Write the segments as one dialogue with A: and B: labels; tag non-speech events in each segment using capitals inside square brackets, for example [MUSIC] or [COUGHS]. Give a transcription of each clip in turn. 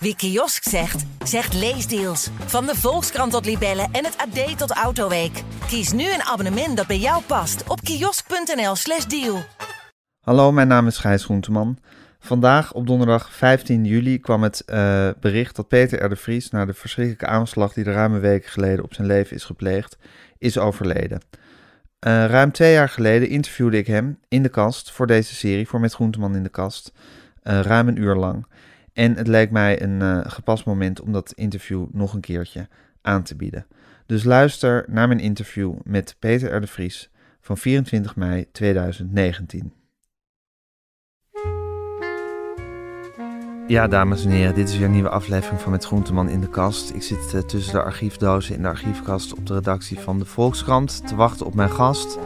A: Wie kiosk zegt, zegt leesdeals. Van de Volkskrant tot Libellen en het AD tot Autoweek. Kies nu een abonnement dat bij jou past op kiosk.nl/slash deal.
B: Hallo, mijn naam is Gijs Groenteman. Vandaag, op donderdag 15 juli, kwam het uh, bericht dat Peter R. de Vries, na de verschrikkelijke aanslag die er ruim week geleden op zijn leven is gepleegd, is overleden. Uh, ruim twee jaar geleden interviewde ik hem in de kast voor deze serie, voor Met Groenteman in de kast, uh, ruim een uur lang. En het leek mij een uh, gepast moment om dat interview nog een keertje aan te bieden. Dus luister naar mijn interview met Peter R. Vries van 24 mei 2019. Ja, dames en heren, dit is weer een nieuwe aflevering van Met Groenteman in de Kast. Ik zit uh, tussen de archiefdozen in de archiefkast op de redactie van de Volkskrant te wachten op mijn gast.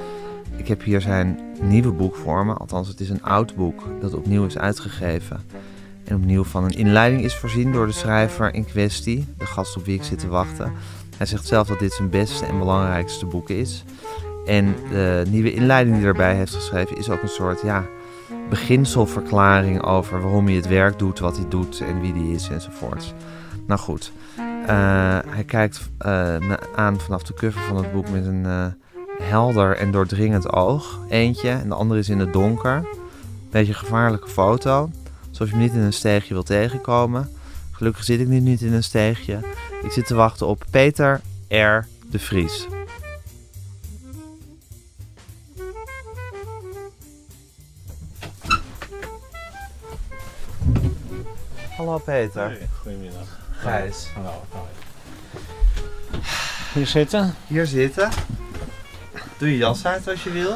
B: Ik heb hier zijn nieuwe boek voor me, althans het is een oud boek dat opnieuw is uitgegeven. En opnieuw van een inleiding is voorzien door de schrijver in kwestie, de gast op wie ik zit te wachten. Hij zegt zelf dat dit zijn beste en belangrijkste boek is. En de nieuwe inleiding die hij erbij heeft geschreven is ook een soort, ja, beginselverklaring over waarom hij het werk doet, wat hij doet en wie hij is enzovoort. Nou goed, uh, hij kijkt uh, aan vanaf de cover van het boek met een uh, helder en doordringend oog. Eentje en de andere is in het donker. Beetje gevaarlijke foto. Alsof je niet in een steegje wil tegenkomen. Gelukkig zit ik nu niet in een steegje. Ik zit te wachten op Peter R. de Vries. Hallo Peter.
C: Hey, goedemiddag.
B: Gijs.
C: Hallo. Hallo. Hier zitten?
B: Hier zitten. Doe je jas uit als je wil.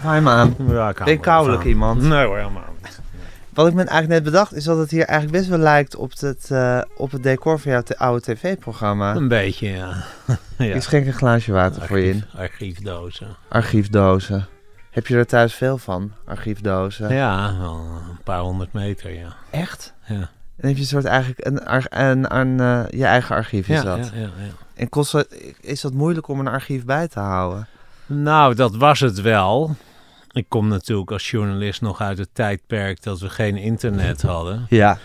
B: Ga hem aan.
C: Ja, ik
B: Ben koudelijk iemand?
C: Nee hoor, helemaal niet.
B: Wat ik me eigenlijk net bedacht is dat het hier eigenlijk best wel lijkt op het, uh, op het decor van jouw oude tv-programma.
C: Een beetje, ja. [LAUGHS]
B: ja. Ik schenk een glaasje water
C: Archief,
B: voor je in.
C: Archiefdozen.
B: Archiefdozen. Heb je er thuis veel van, archiefdozen?
C: Ja, wel een paar honderd meter, ja.
B: Echt?
C: Ja.
B: En heb je een soort eigenlijk een, een, een, uh, je eigen archief is
C: ja,
B: dat?
C: Ja, ja, ja.
B: En kost is dat moeilijk om een archief bij te houden?
C: Nou, dat was het wel. Ik kom natuurlijk als journalist nog uit het tijdperk dat we geen internet hadden.
B: Ja.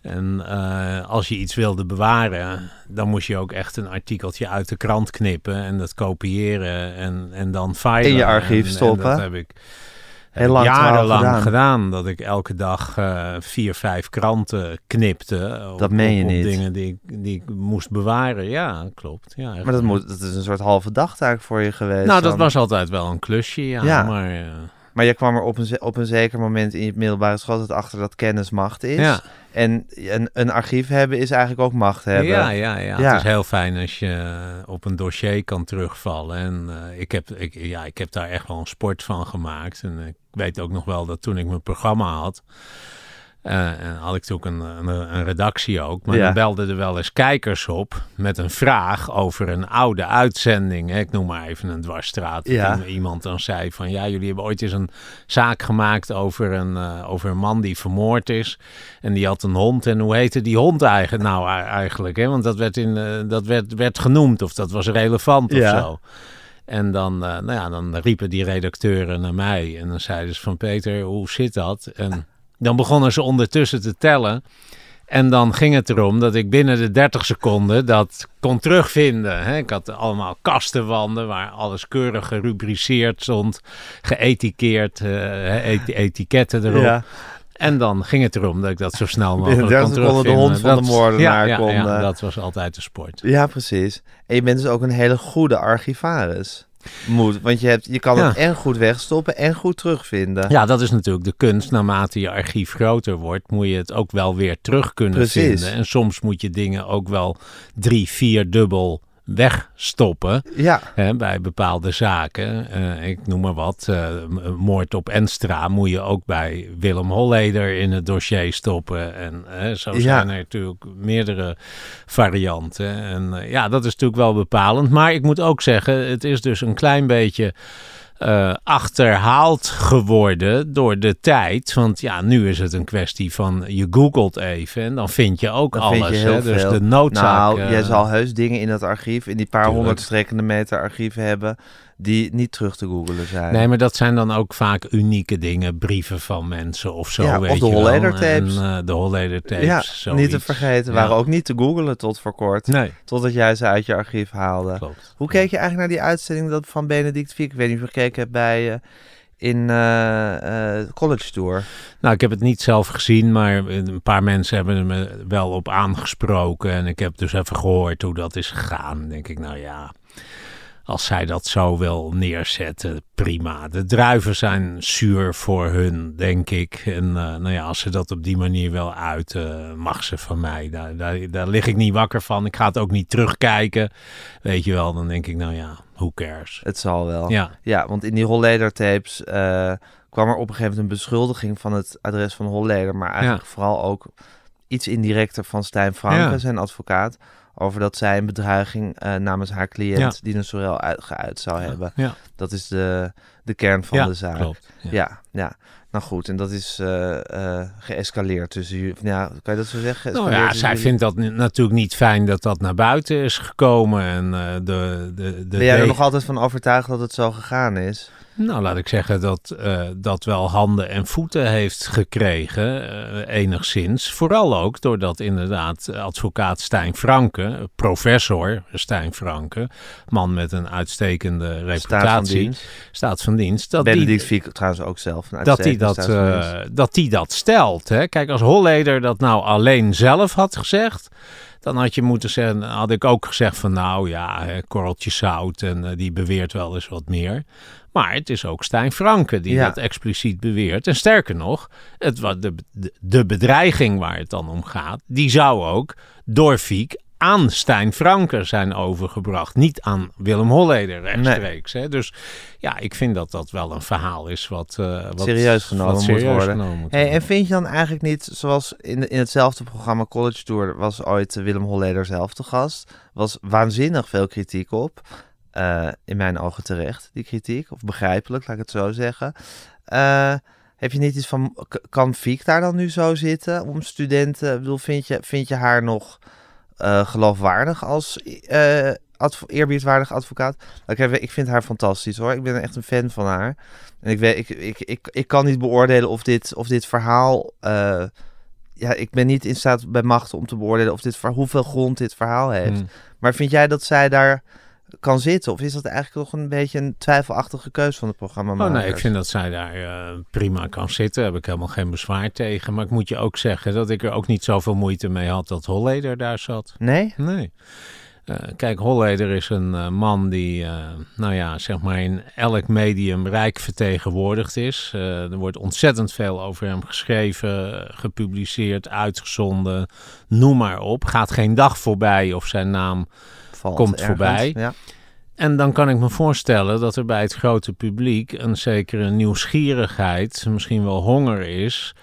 C: En uh, als je iets wilde bewaren, dan moest je ook echt een artikeltje uit de krant knippen en dat kopiëren en, en dan filen.
B: In je archief
C: en,
B: stoppen.
C: En dat heb ik
B: lang
C: jarenlang
B: gedaan.
C: gedaan. Dat ik elke dag uh, vier, vijf kranten knipte. Op,
B: dat meen je
C: op, op
B: niet.
C: dingen die ik, die ik moest bewaren. Ja, klopt. Ja,
B: maar dat, moet, dat is een soort halve dagtaak voor je geweest.
C: Nou, dat was altijd wel een klusje, ja.
B: Ja.
C: Maar, uh,
B: maar je kwam er op een, op een zeker moment in je middelbare school achter dat kennis macht is.
C: Ja.
B: En een, een archief hebben is eigenlijk ook macht hebben.
C: Ja, ja, ja,
B: Ja.
C: Het is heel fijn als je op een dossier kan terugvallen. En uh, ik, heb, ik, ja, ik heb daar echt wel een sport van gemaakt. En ik weet ook nog wel dat toen ik mijn programma had... Uh, en had ik natuurlijk een, een, een redactie ook. Maar
B: Ja.
C: dan belden er wel eens kijkers op met een vraag over een oude uitzending. Hè. Ik noem maar even een dwarsstraat.
B: Ja.
C: Iemand dan zei van ja, jullie hebben ooit eens een zaak gemaakt over een, uh, over een man die vermoord is. En die had een hond. En hoe heette die hond eigenlijk nou eigenlijk? Hè? Want dat, werd, in, uh, dat werd, werd genoemd of dat was relevant of
B: Ja.
C: zo. En dan, uh, nou ja, dan riepen die redacteuren naar mij. En dan zeiden ze van Peter, hoe zit dat? En dan begonnen ze ondertussen te tellen. En dan ging het erom dat ik binnen de 30 seconden dat kon terugvinden. Ik had allemaal kastenwanden waar alles keurig gerubriceerd stond. Geëtikeerd, et etiketten erop.
B: Ja.
C: En dan ging het erom dat ik dat zo snel mogelijk
B: Binnen 30
C: kon
B: seconden de
C: terugvinden.
B: hond van de moordenaar
C: ja,
B: kon,
C: Ja,
B: eh,
C: dat was altijd de sport.
B: Ja, precies. En je bent dus ook een hele goede archivaris. Moet, want je, hebt, je kan het en goed wegstoppen en goed terugvinden.
C: Ja, dat is natuurlijk de kunst. Naarmate je archief groter wordt, moet je het ook wel weer terug kunnen
B: Precies.
C: vinden. En soms moet je dingen ook wel drie, vier dubbel wegstoppen
B: Ja,
C: hè, bij bepaalde zaken. Eh, ik noem maar wat. eh, moord op Enstra moet je ook bij Willem Holleder in het dossier stoppen. En eh, zo
B: Ja.
C: zijn er natuurlijk meerdere varianten. En ja, dat is natuurlijk wel bepalend. Maar ik moet ook zeggen, het is dus een klein beetje eh, achterhaald geworden door de tijd. Want ja, nu is het een kwestie van je googelt even en dan vind je ook
B: dan
C: alles.
B: je
C: hè? Dus de noodzaak.
B: Nou,
C: eh,
B: jij zal heus dingen in dat archief, in die paar
C: Tuurlijk.
B: honderd strekkende meter archief hebben, die niet terug te googelen zijn.
C: Nee, maar dat zijn dan ook vaak unieke dingen. Brieven van mensen of zo,
B: Ja,
C: weet
B: of de
C: je wel.
B: Holleder-tapes.
C: En, eh, de Holleder-tapes,
B: ja,
C: zoiets.
B: niet te vergeten.
C: Ja.
B: Waren ook niet te googelen tot voor kort.
C: Nee,
B: Totdat jij ze uit je archief haalde.
C: klopt.
B: Hoe keek je eigenlijk naar die uitzending dat van Benedict Fiek? Ik weet niet of je gekeken hebt bij... eh, in eh, College Tour.
C: Nou, ik heb het niet zelf gezien, maar een paar mensen hebben me wel op aangesproken. En ik heb dus even gehoord hoe dat is gegaan. Dan denk ik, nou ja, als zij dat zo wil neerzetten, prima. De druiven zijn zuur voor hun, denk ik. En eh, nou ja, als ze dat op die manier wel uiten, mag ze van mij. Daar, daar, daar lig ik niet wakker van. Ik ga het ook niet terugkijken. Weet je wel, dan denk ik, nou ja, who cares.
B: Het zal wel.
C: Ja,
B: Ja, want in die Holleder tapes eh, kwam er op een gegeven moment een beschuldiging van het adres van Holleder, maar eigenlijk vooral ook iets indirecter van Stijn Franke,
C: Ja.
B: zijn advocaat, over dat zij een bedreiging eh, namens haar cliënt,
C: Ja.
B: Dina Sorel, uit, geuit zou hebben.
C: ja,
B: Dat is de, de kern van
C: ja
B: de zaak.
C: klopt. Ja.
B: Ja, ja. Nou goed, en dat is eh, eh, geëscaleerd tussen jullie. Ja, kan je dat zo zeggen?
C: Nou ja, zij
B: jullie?
C: vindt dat natuurlijk niet fijn dat dat naar buiten is gekomen. En de, de, de
B: Ben jij er nog altijd van overtuigd dat het zo gegaan is?
C: Nou, laat ik zeggen dat eh, dat wel handen en voeten heeft gekregen, eh, enigszins. Vooral ook doordat inderdaad advocaat Stijn Franke, professor Stijn Franke, man met een uitstekende reputatie,
B: Staat van dienst.
C: staat van dienst, dat die,
B: Benedict Fiek trouwens ook zelf. een
C: dat die
B: uitstekende
C: dat, eh, dat die dat stelt. Hè? Kijk, als Holleder dat nou alleen zelf had gezegd, dan had je moeten zeggen, had ik ook gezegd van nou ja, korreltje zout en die beweert wel eens wat meer. Maar het is ook Stijn Franke die
B: Ja.
C: dat expliciet beweert. En sterker nog, het, de, de, bedreiging waar het dan om gaat, die zou ook door Fiek aan Stijn Franke zijn overgebracht. Niet aan Willem Holleder rechtstreeks. Hè? Dus ja, ik vind dat dat wel een verhaal is wat, eh, wat
B: Serieus genomen
C: wat
B: moet worden.
C: genomen moet
B: Hey,
C: worden.
B: en vind je dan eigenlijk niet, zoals in, in hetzelfde programma College Tour was ooit Willem Holleder zelf te gast, was waanzinnig veel kritiek op. Eh, in mijn ogen terecht, die kritiek. Of begrijpelijk, laat ik het zo zeggen. Eh, heb je niet iets van, kan Fiek daar dan nu zo zitten om studenten? Ik bedoel, vind je, vind je haar nog eh, geloofwaardig als adv- eerbiedwaardig advocaat? Ik, heb, ik vind haar fantastisch hoor. Ik ben echt een fan van haar. En ik, weet, ik, ik, ik, ik kan niet beoordelen of dit, of dit verhaal. ja, ik ben niet in staat bij machten om te beoordelen of dit, hoeveel grond dit verhaal heeft.
C: Hmm.
B: Maar vind jij dat zij daar kan zitten? Of is dat eigenlijk toch een beetje een twijfelachtige keus van het programma?
C: Oh nee, ik vind dat zij daar eh, prima kan zitten. Daar heb ik helemaal geen bezwaar tegen. Maar ik moet je ook zeggen dat ik er ook niet zoveel moeite mee had dat Holleder daar zat.
B: Nee?
C: Nee. Eh, kijk, Holleder is een eh, man die, nou ja, zeg maar in elk medium rijk vertegenwoordigd is. Er wordt ontzettend veel over hem geschreven, gepubliceerd, uitgezonden, noem maar op. Gaat geen dag voorbij of zijn naam
B: Valt
C: Komt
B: ergens.
C: voorbij.
B: Ja.
C: En dan kan ik me voorstellen dat er bij het grote publiek een zekere nieuwsgierigheid, misschien wel honger is,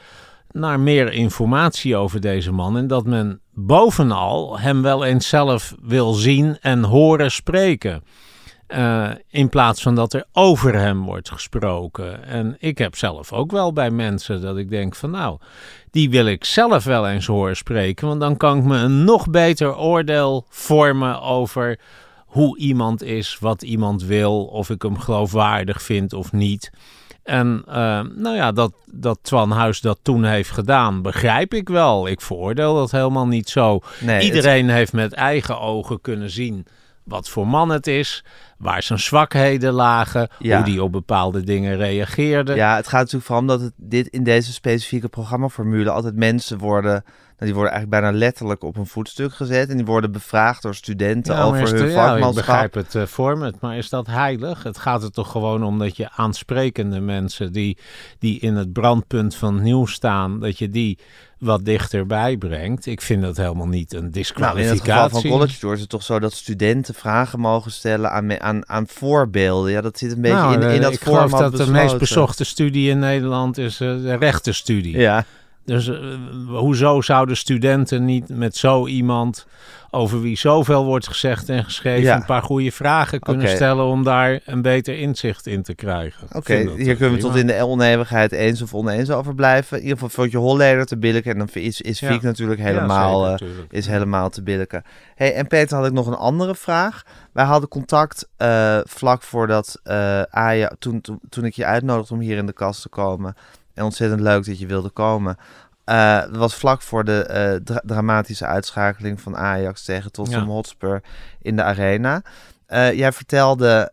C: naar meer informatie over deze man. En dat men bovenal hem wel eens zelf wil zien en horen spreken. Eh, in plaats van dat er over hem wordt gesproken. En ik heb zelf ook wel bij mensen dat ik denk van nou, die wil ik zelf wel eens horen spreken. Want dan kan ik me een nog beter oordeel vormen over hoe iemand is, wat iemand wil, of ik hem geloofwaardig vind of niet. En eh, nou ja, dat, dat Twan Huis dat toen heeft gedaan, begrijp ik wel. Ik veroordeel dat helemaal niet zo.
B: Nee, het-
C: Iedereen heeft met eigen ogen kunnen zien wat voor man het is, waar zijn zwakheden lagen,
B: Ja.
C: hoe die op bepaalde dingen reageerde.
B: Ja, het gaat natuurlijk vooral dat het, dit in deze specifieke programmaformule altijd mensen worden, die worden eigenlijk bijna letterlijk op een voetstuk gezet en die worden bevraagd door studenten over hun
C: het- ja, ik
B: vakmanschap.
C: begrijp het eh, format, maar is dat heilig? Het gaat er toch gewoon om dat je aansprekende mensen die, die in het brandpunt van het nieuws staan, dat je die wat dichterbij brengt. Ik vind dat helemaal niet een
B: Nou, in het
C: disqualificatie.
B: geval van College Tour is het toch zo dat studenten vragen mogen stellen aan, aan, aan voorbeelden. Ja, dat zit een beetje
C: Nou,
B: in,
C: eh,
B: in dat
C: ik geloof
B: format
C: dat de meest bezochte studie in Nederland is eh, de rechtenstudie.
B: Ja,
C: Dus uh, hoezo zouden studenten niet met zo iemand over wie zoveel wordt gezegd en geschreven een paar goede vragen kunnen stellen om daar een beter inzicht in te krijgen?
B: Oké, hier kunnen we tot in de oneenigheid eens of oneens over blijven. In ieder geval vond je Holleder te billijken en dan is, is Fiek natuurlijk helemaal, uh, is helemaal te billijken. Hey, en Peter had ik nog een andere vraag. Wij hadden contact uh, vlak voordat Aja, toen, toen, toen ik je uitnodigde om hier in de kast te komen en ontzettend leuk dat je wilde komen. Uh, dat was vlak voor de uh, dramatische uitschakeling van Ajax tegen Tottenham ja. Hotspur in de arena. Uh, jij vertelde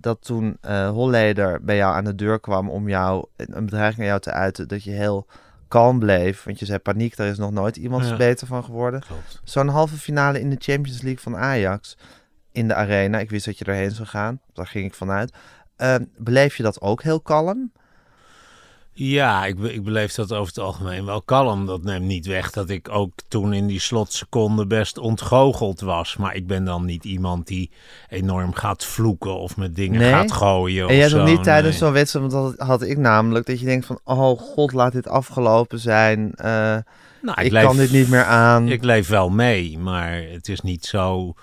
B: dat toen Holleder bij jou aan de deur kwam om jou een bedreiging aan jou te uiten, dat je heel kalm bleef. Want je zei paniek, daar is nog nooit iemand ja. beter van geworden. Zo'n halve finale in de Champions League van Ajax in de arena. Ik wist dat je erheen zou gaan, daar ging ik vanuit. beleef je dat ook heel kalm?
C: Ja, ik, ik beleef dat over het algemeen wel kalm. Dat neemt niet weg dat ik ook toen in die slotseconde best ontgoocheld was. Maar ik ben dan niet iemand die enorm gaat vloeken of met dingen gaat gooien.
B: En jij
C: nog
B: niet tijdens zo'n wedstrijd, want dat had ik namelijk, dat je denkt van, oh god, laat dit afgelopen zijn. Uh, nou, ik, ik kan dit niet meer aan.
C: Ik leef wel mee, maar het is niet zo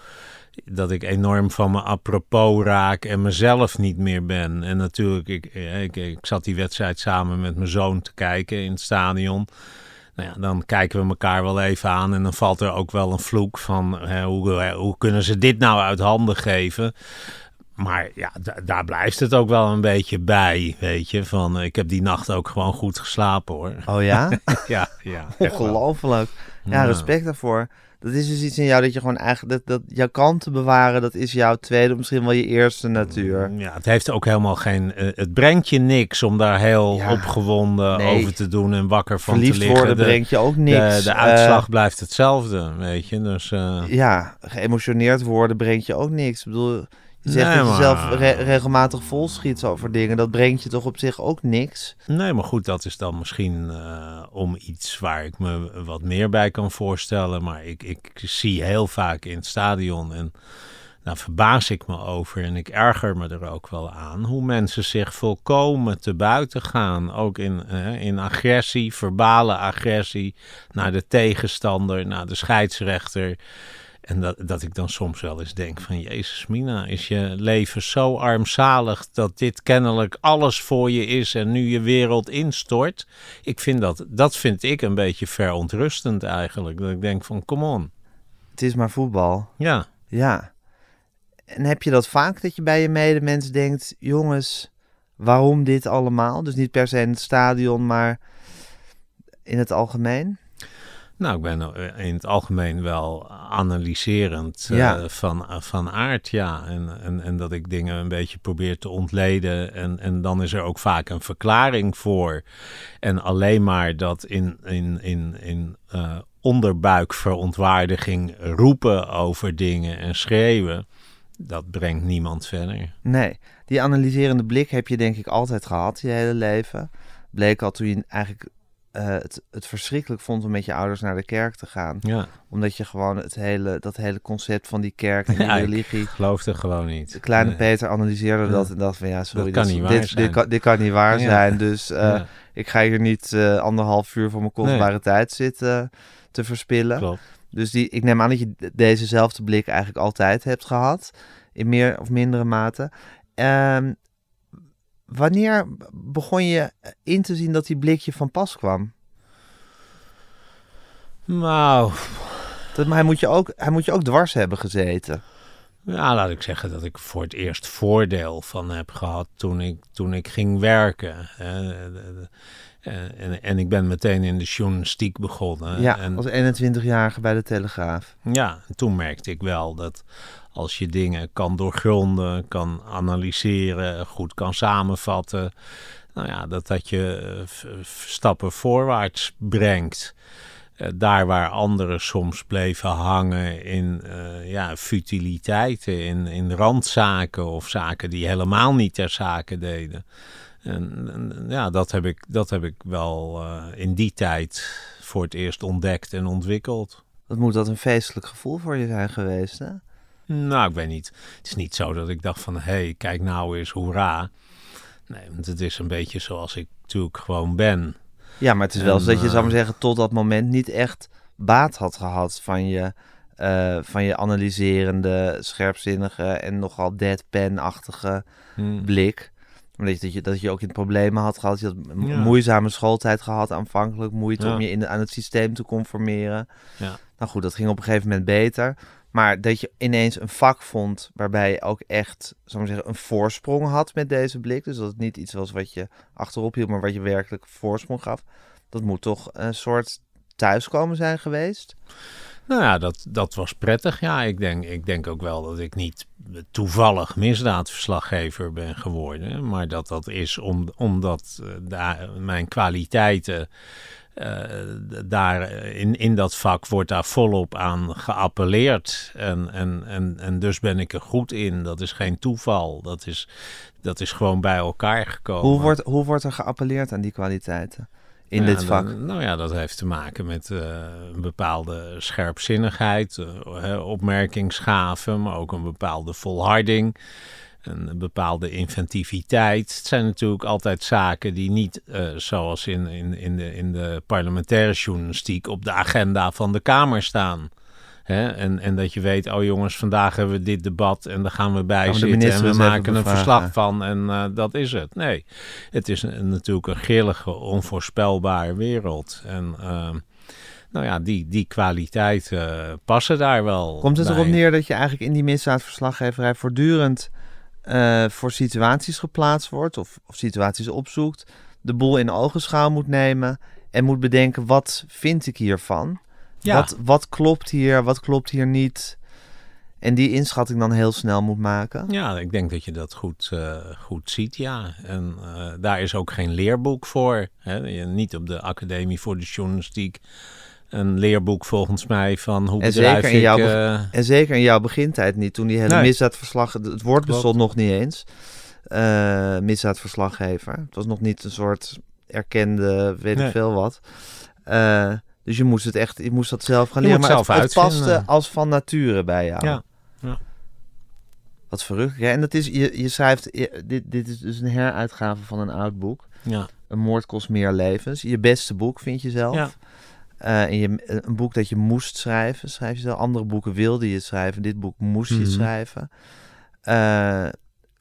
C: dat ik enorm van me apropos raak en mezelf niet meer ben. En natuurlijk, ik, ik, ik zat die wedstrijd samen met mijn zoon te kijken in het stadion. Nou ja, dan kijken we elkaar wel even aan en dan valt er ook wel een vloek van hè, hoe, hoe kunnen ze dit nou uit handen geven? Maar ja, daar blijft het ook wel een beetje bij, weet je. Van, ik heb die nacht ook gewoon goed geslapen hoor.
B: Oh ja? [LAUGHS]
C: ja, ja.
B: Ongelooflijk. Ja, respect daarvoor. Dat is dus iets in jou dat je gewoon eigenlijk, dat, dat jouw kanten bewaren, dat is jouw tweede, misschien wel je eerste natuur.
C: Mm, ja, het heeft ook helemaal geen, uh, het brengt je niks om daar heel opgewonden over te doen en wakker van
B: Verliefd
C: te liggen.
B: worden brengt je ook niks.
C: De, de uitslag uh, blijft hetzelfde, weet je. Dus, uh...
B: Ja, geëmotioneerd worden brengt je ook niks. Ik bedoel, je zegt nee, dat je zelf re regelmatig volschiet over dingen. Dat brengt je toch op zich ook niks?
C: Nee, maar goed, dat is dan misschien uh, om iets waar ik me wat meer bij kan voorstellen. Maar ik, ik zie heel vaak in het stadion en daar verbaas ik me over. En ik erger me er ook wel aan hoe mensen zich volkomen te buiten gaan. Ook in, in agressie, verbale agressie naar de tegenstander, naar de scheidsrechter. En dat, dat ik dan soms wel eens denk van Jezus Mina, is je leven zo armzalig dat dit kennelijk alles voor je is en nu je wereld instort. Ik vind dat, dat vind ik een beetje verontrustend eigenlijk. Dat ik denk van come on.
B: Het is maar voetbal.
C: Ja.
B: Ja. En heb je dat vaak dat je bij je medemens denkt, jongens, waarom dit allemaal? Dus niet per se in het stadion, maar in het algemeen?
C: Nou, ik ben eh, in het algemeen wel analyserend uh, van, uh, van aard, ja. En, en, en dat ik dingen een beetje probeer te ontleden. En, en dan is er ook vaak een verklaring voor. En alleen maar dat in, in, in, in uh, onderbuikverontwaardiging roepen over dingen en schreeuwen, dat brengt niemand verder.
B: Nee, die analyserende blik heb je denk ik altijd gehad je hele leven. Bleek al toen je eigenlijk uh, het, het verschrikkelijk vond om met je ouders naar de kerk te gaan.
C: Ja.
B: Omdat je gewoon het hele, dat hele concept van die kerk en [LAUGHS] die ja, religie...
C: Ik geloofde gewoon niet.
B: De kleine nee. Peter analyseerde dat en dacht van ja, sorry, dat kan dit, niet waar dit, zijn. Dit, kan, dit kan niet waar ja. zijn. Dus uh, ik ga hier niet uh, anderhalf uur voor mijn kostbare nee. tijd zitten te verspillen.
C: Klopt.
B: Dus die, ik neem aan dat je dezezelfde blik eigenlijk altijd hebt gehad. In meer of mindere mate. Um, Wanneer begon je in te zien dat die blikje van pas kwam?
C: Nou.
B: Dat, maar hij moet, je ook, hij moet je ook dwars hebben gezeten.
C: Ja, laat ik zeggen dat ik voor het eerst voordeel van heb gehad toen ik, toen ik ging werken. En, en ik ben meteen in de journalistiek begonnen.
B: Ja,
C: en,
B: als 21-jarige bij de Telegraaf.
C: Ja, toen merkte ik wel dat als je dingen kan doorgronden, kan analyseren, goed kan samenvatten, nou ja, dat dat je eh, stappen voorwaarts brengt. Uh, daar waar anderen soms bleven hangen in uh, ja, futiliteiten, in, in randzaken of zaken die helemaal niet ter zake deden. En, en ja, dat heb ik, dat heb ik wel uh, in die tijd voor het eerst ontdekt en ontwikkeld.
B: Wat moet dat een feestelijk gevoel voor je zijn geweest, hè?
C: Nou, ik weet niet. Het is niet zo dat ik dacht van, hé, hey, kijk nou eens, hoera. Nee, want het is een beetje zoals ik natuurlijk gewoon ben.
B: Ja, maar het is wel zo dat je,
C: eh,
B: zou maar zeggen, tot dat moment niet echt baat had gehad van je, eh, van je analyserende, scherpzinnige en nogal deadpan-achtige
C: Hmm.
B: blik. Omdat je, dat, je, dat je ook in problemen had gehad. Je had een
C: Ja.
B: moeizame schooltijd gehad, aanvankelijk moeite
C: Ja.
B: om je in, aan het systeem te conformeren.
C: Ja.
B: Nou goed, dat ging op een gegeven moment beter. Maar dat je ineens een vak vond waarbij je ook echt, zal ik zeggen, een voorsprong had met deze blik. Dus dat het niet iets was wat je achterop hield, maar wat je werkelijk voorsprong gaf. Dat moet toch een soort thuiskomen zijn geweest.
C: Nou ja, dat, dat was prettig. Ja, ik denk, ik denk ook wel dat ik niet toevallig misdaadverslaggever ben geworden. Maar dat dat is om, omdat eh, daar mijn kwaliteiten eh, daar in, in dat vak wordt daar volop aan geappelleerd. En, en, en, en dus ben ik er goed in. Dat is geen toeval. Dat is, dat is gewoon bij elkaar gekomen.
B: Hoe wordt, hoe wordt er geappelleerd aan die kwaliteiten in
C: Ja,
B: dit vak?
C: dan- nou ja, dat heeft te maken met eh, een bepaalde scherpzinnigheid, eh, hè, opmerkingsgave, maar ook een bepaalde volharding, een bepaalde inventiviteit. Het zijn natuurlijk altijd zaken die niet, eh, zoals in, in, in, de, in de parlementaire journalistiek, op de agenda van de Kamer staan. Hè? En, en dat je weet, oh jongens, vandaag hebben we dit debat en daar gaan we bij
B: Gaan
C: zitten en we maken een verslag van en eh, dat is het. Nee, het is een- natuurlijk een grillige, onvoorspelbare wereld. En ehm, nou ja, die, die kwaliteiten passen daar wel
B: Komt het
C: bij.
B: erop neer dat je eigenlijk in die misdaadverslaggeverij voortdurend eh, voor situaties geplaatst wordt of, of situaties opzoekt, de boel in ogenschouw moet nemen en moet bedenken wat vind ik hiervan?
C: Ja.
B: Wat, wat klopt hier, wat klopt hier niet? En die inschatting dan heel snel moet maken.
C: Ja, ik denk dat je dat goed, eh, goed ziet, ja. En eh, daar is ook geen leerboek voor. Hè? Niet op de Academie voor de Journalistiek een leerboek volgens mij van hoe
B: En zeker in
C: ik...
B: jouw
C: eh,
B: En zeker in jouw begintijd niet, toen die hele
C: Nee.
B: misdaadverslag, het woord bestond nog niet eens, misdaadverslaggever. Het was nog niet een soort erkende, weet
C: Nee.
B: ik veel wat. Eh, dus je moest het echt, je moest dat zelf gaan leren. Maar het,
C: zelf
B: het paste als van nature bij jou.
C: Ja, ja.
B: Wat verrukkelijk. En dat is, je, je schrijft, je- dit, dit is dus een heruitgave van een oud boek.
C: ja,
B: Een moord kost meer levens. Je beste boek vind je zelf.
C: Ja.
B: Eh, en je, een boek dat je moest schrijven, schrijf je zelf. Andere boeken wilde je schrijven. Dit boek moest je
C: Mhm.
B: schrijven. Eh,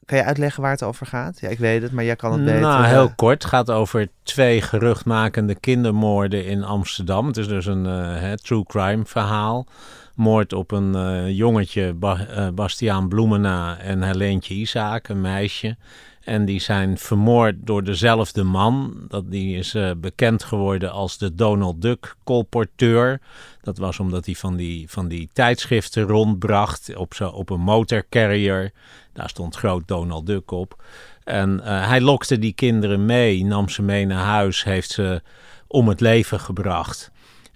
B: kan je uitleggen waar het over gaat? Ja, ik weet het, maar jij kan het beter.
C: Nou,
B: eh,
C: heel kort. Het gaat over twee geruchtmakende kindermoorden in Amsterdam. Het is dus een eh, hè, true crime verhaal. Moord op een eh, jongetje, Ba- eh, Bastiaan Bloemena en Helentje Isaak, een meisje. En die zijn vermoord door dezelfde man. Dat, die is eh, bekend geworden als de Donald Duck colporteur. Dat was omdat hij van die, van die tijdschriften rondbracht op, zo, op een motorcarrier. Daar stond groot Donald Duck op. En eh, hij lokte die kinderen mee, nam ze mee naar huis, heeft ze om het leven gebracht.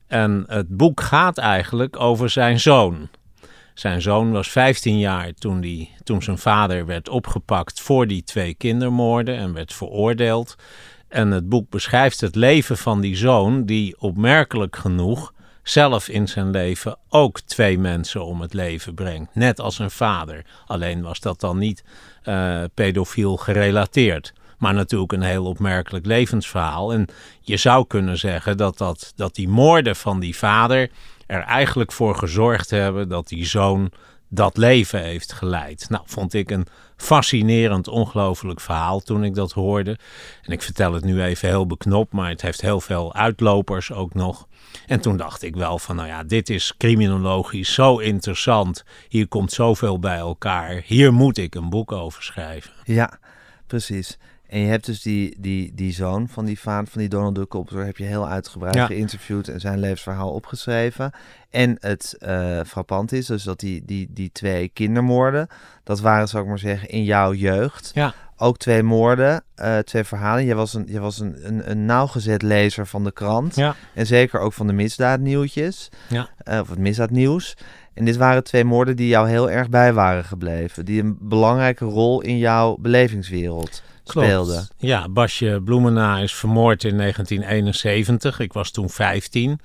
C: En het boek gaat eigenlijk over zijn zoon. Zijn zoon was 15 jaar toen, die, toen zijn vader werd opgepakt voor die twee kindermoorden en werd veroordeeld. En het boek beschrijft het leven van die zoon, die opmerkelijk genoeg zelf in zijn leven ook twee mensen om het leven brengt. Net als zijn vader. Alleen was dat dan niet eh, pedofiel gerelateerd. Maar natuurlijk een heel opmerkelijk levensverhaal. En je zou kunnen zeggen dat, dat, dat die moorden van die vader er eigenlijk voor gezorgd hebben dat die zoon dat leven heeft geleid. Nou, vond ik een fascinerend, ongelooflijk verhaal toen ik dat hoorde. En ik vertel het nu even heel beknopt, maar het heeft heel veel uitlopers ook nog. En toen dacht ik wel van, nou ja, dit is criminologisch zo interessant. Hier komt zoveel bij elkaar. Hier moet ik een boek over schrijven.
B: Ja, precies. En je hebt dus die, die, die zoon van die vader van die Donald Duck opzoer heb je heel uitgebreid
C: Ja.
B: geïnterviewd en zijn levensverhaal opgeschreven. En het eh frappant is dus dat die, die, die twee kindermoorden, dat waren, zou ik maar zeggen, in jouw jeugd.
C: Ja.
B: Ook twee moorden, eh, twee verhalen. Je was, een, je was een, een, een nauwgezet lezer van de krant.
C: Ja.
B: En zeker ook van de misdaadnieuwtjes.
C: Ja.
B: Eh, of het misdaadnieuws. En dit waren twee moorden die jou heel erg bij waren gebleven. Die een belangrijke rol in jouw belevingswereld speelden.
C: Ja, Basje Bloemena is vermoord in 1971. Ik was toen 15.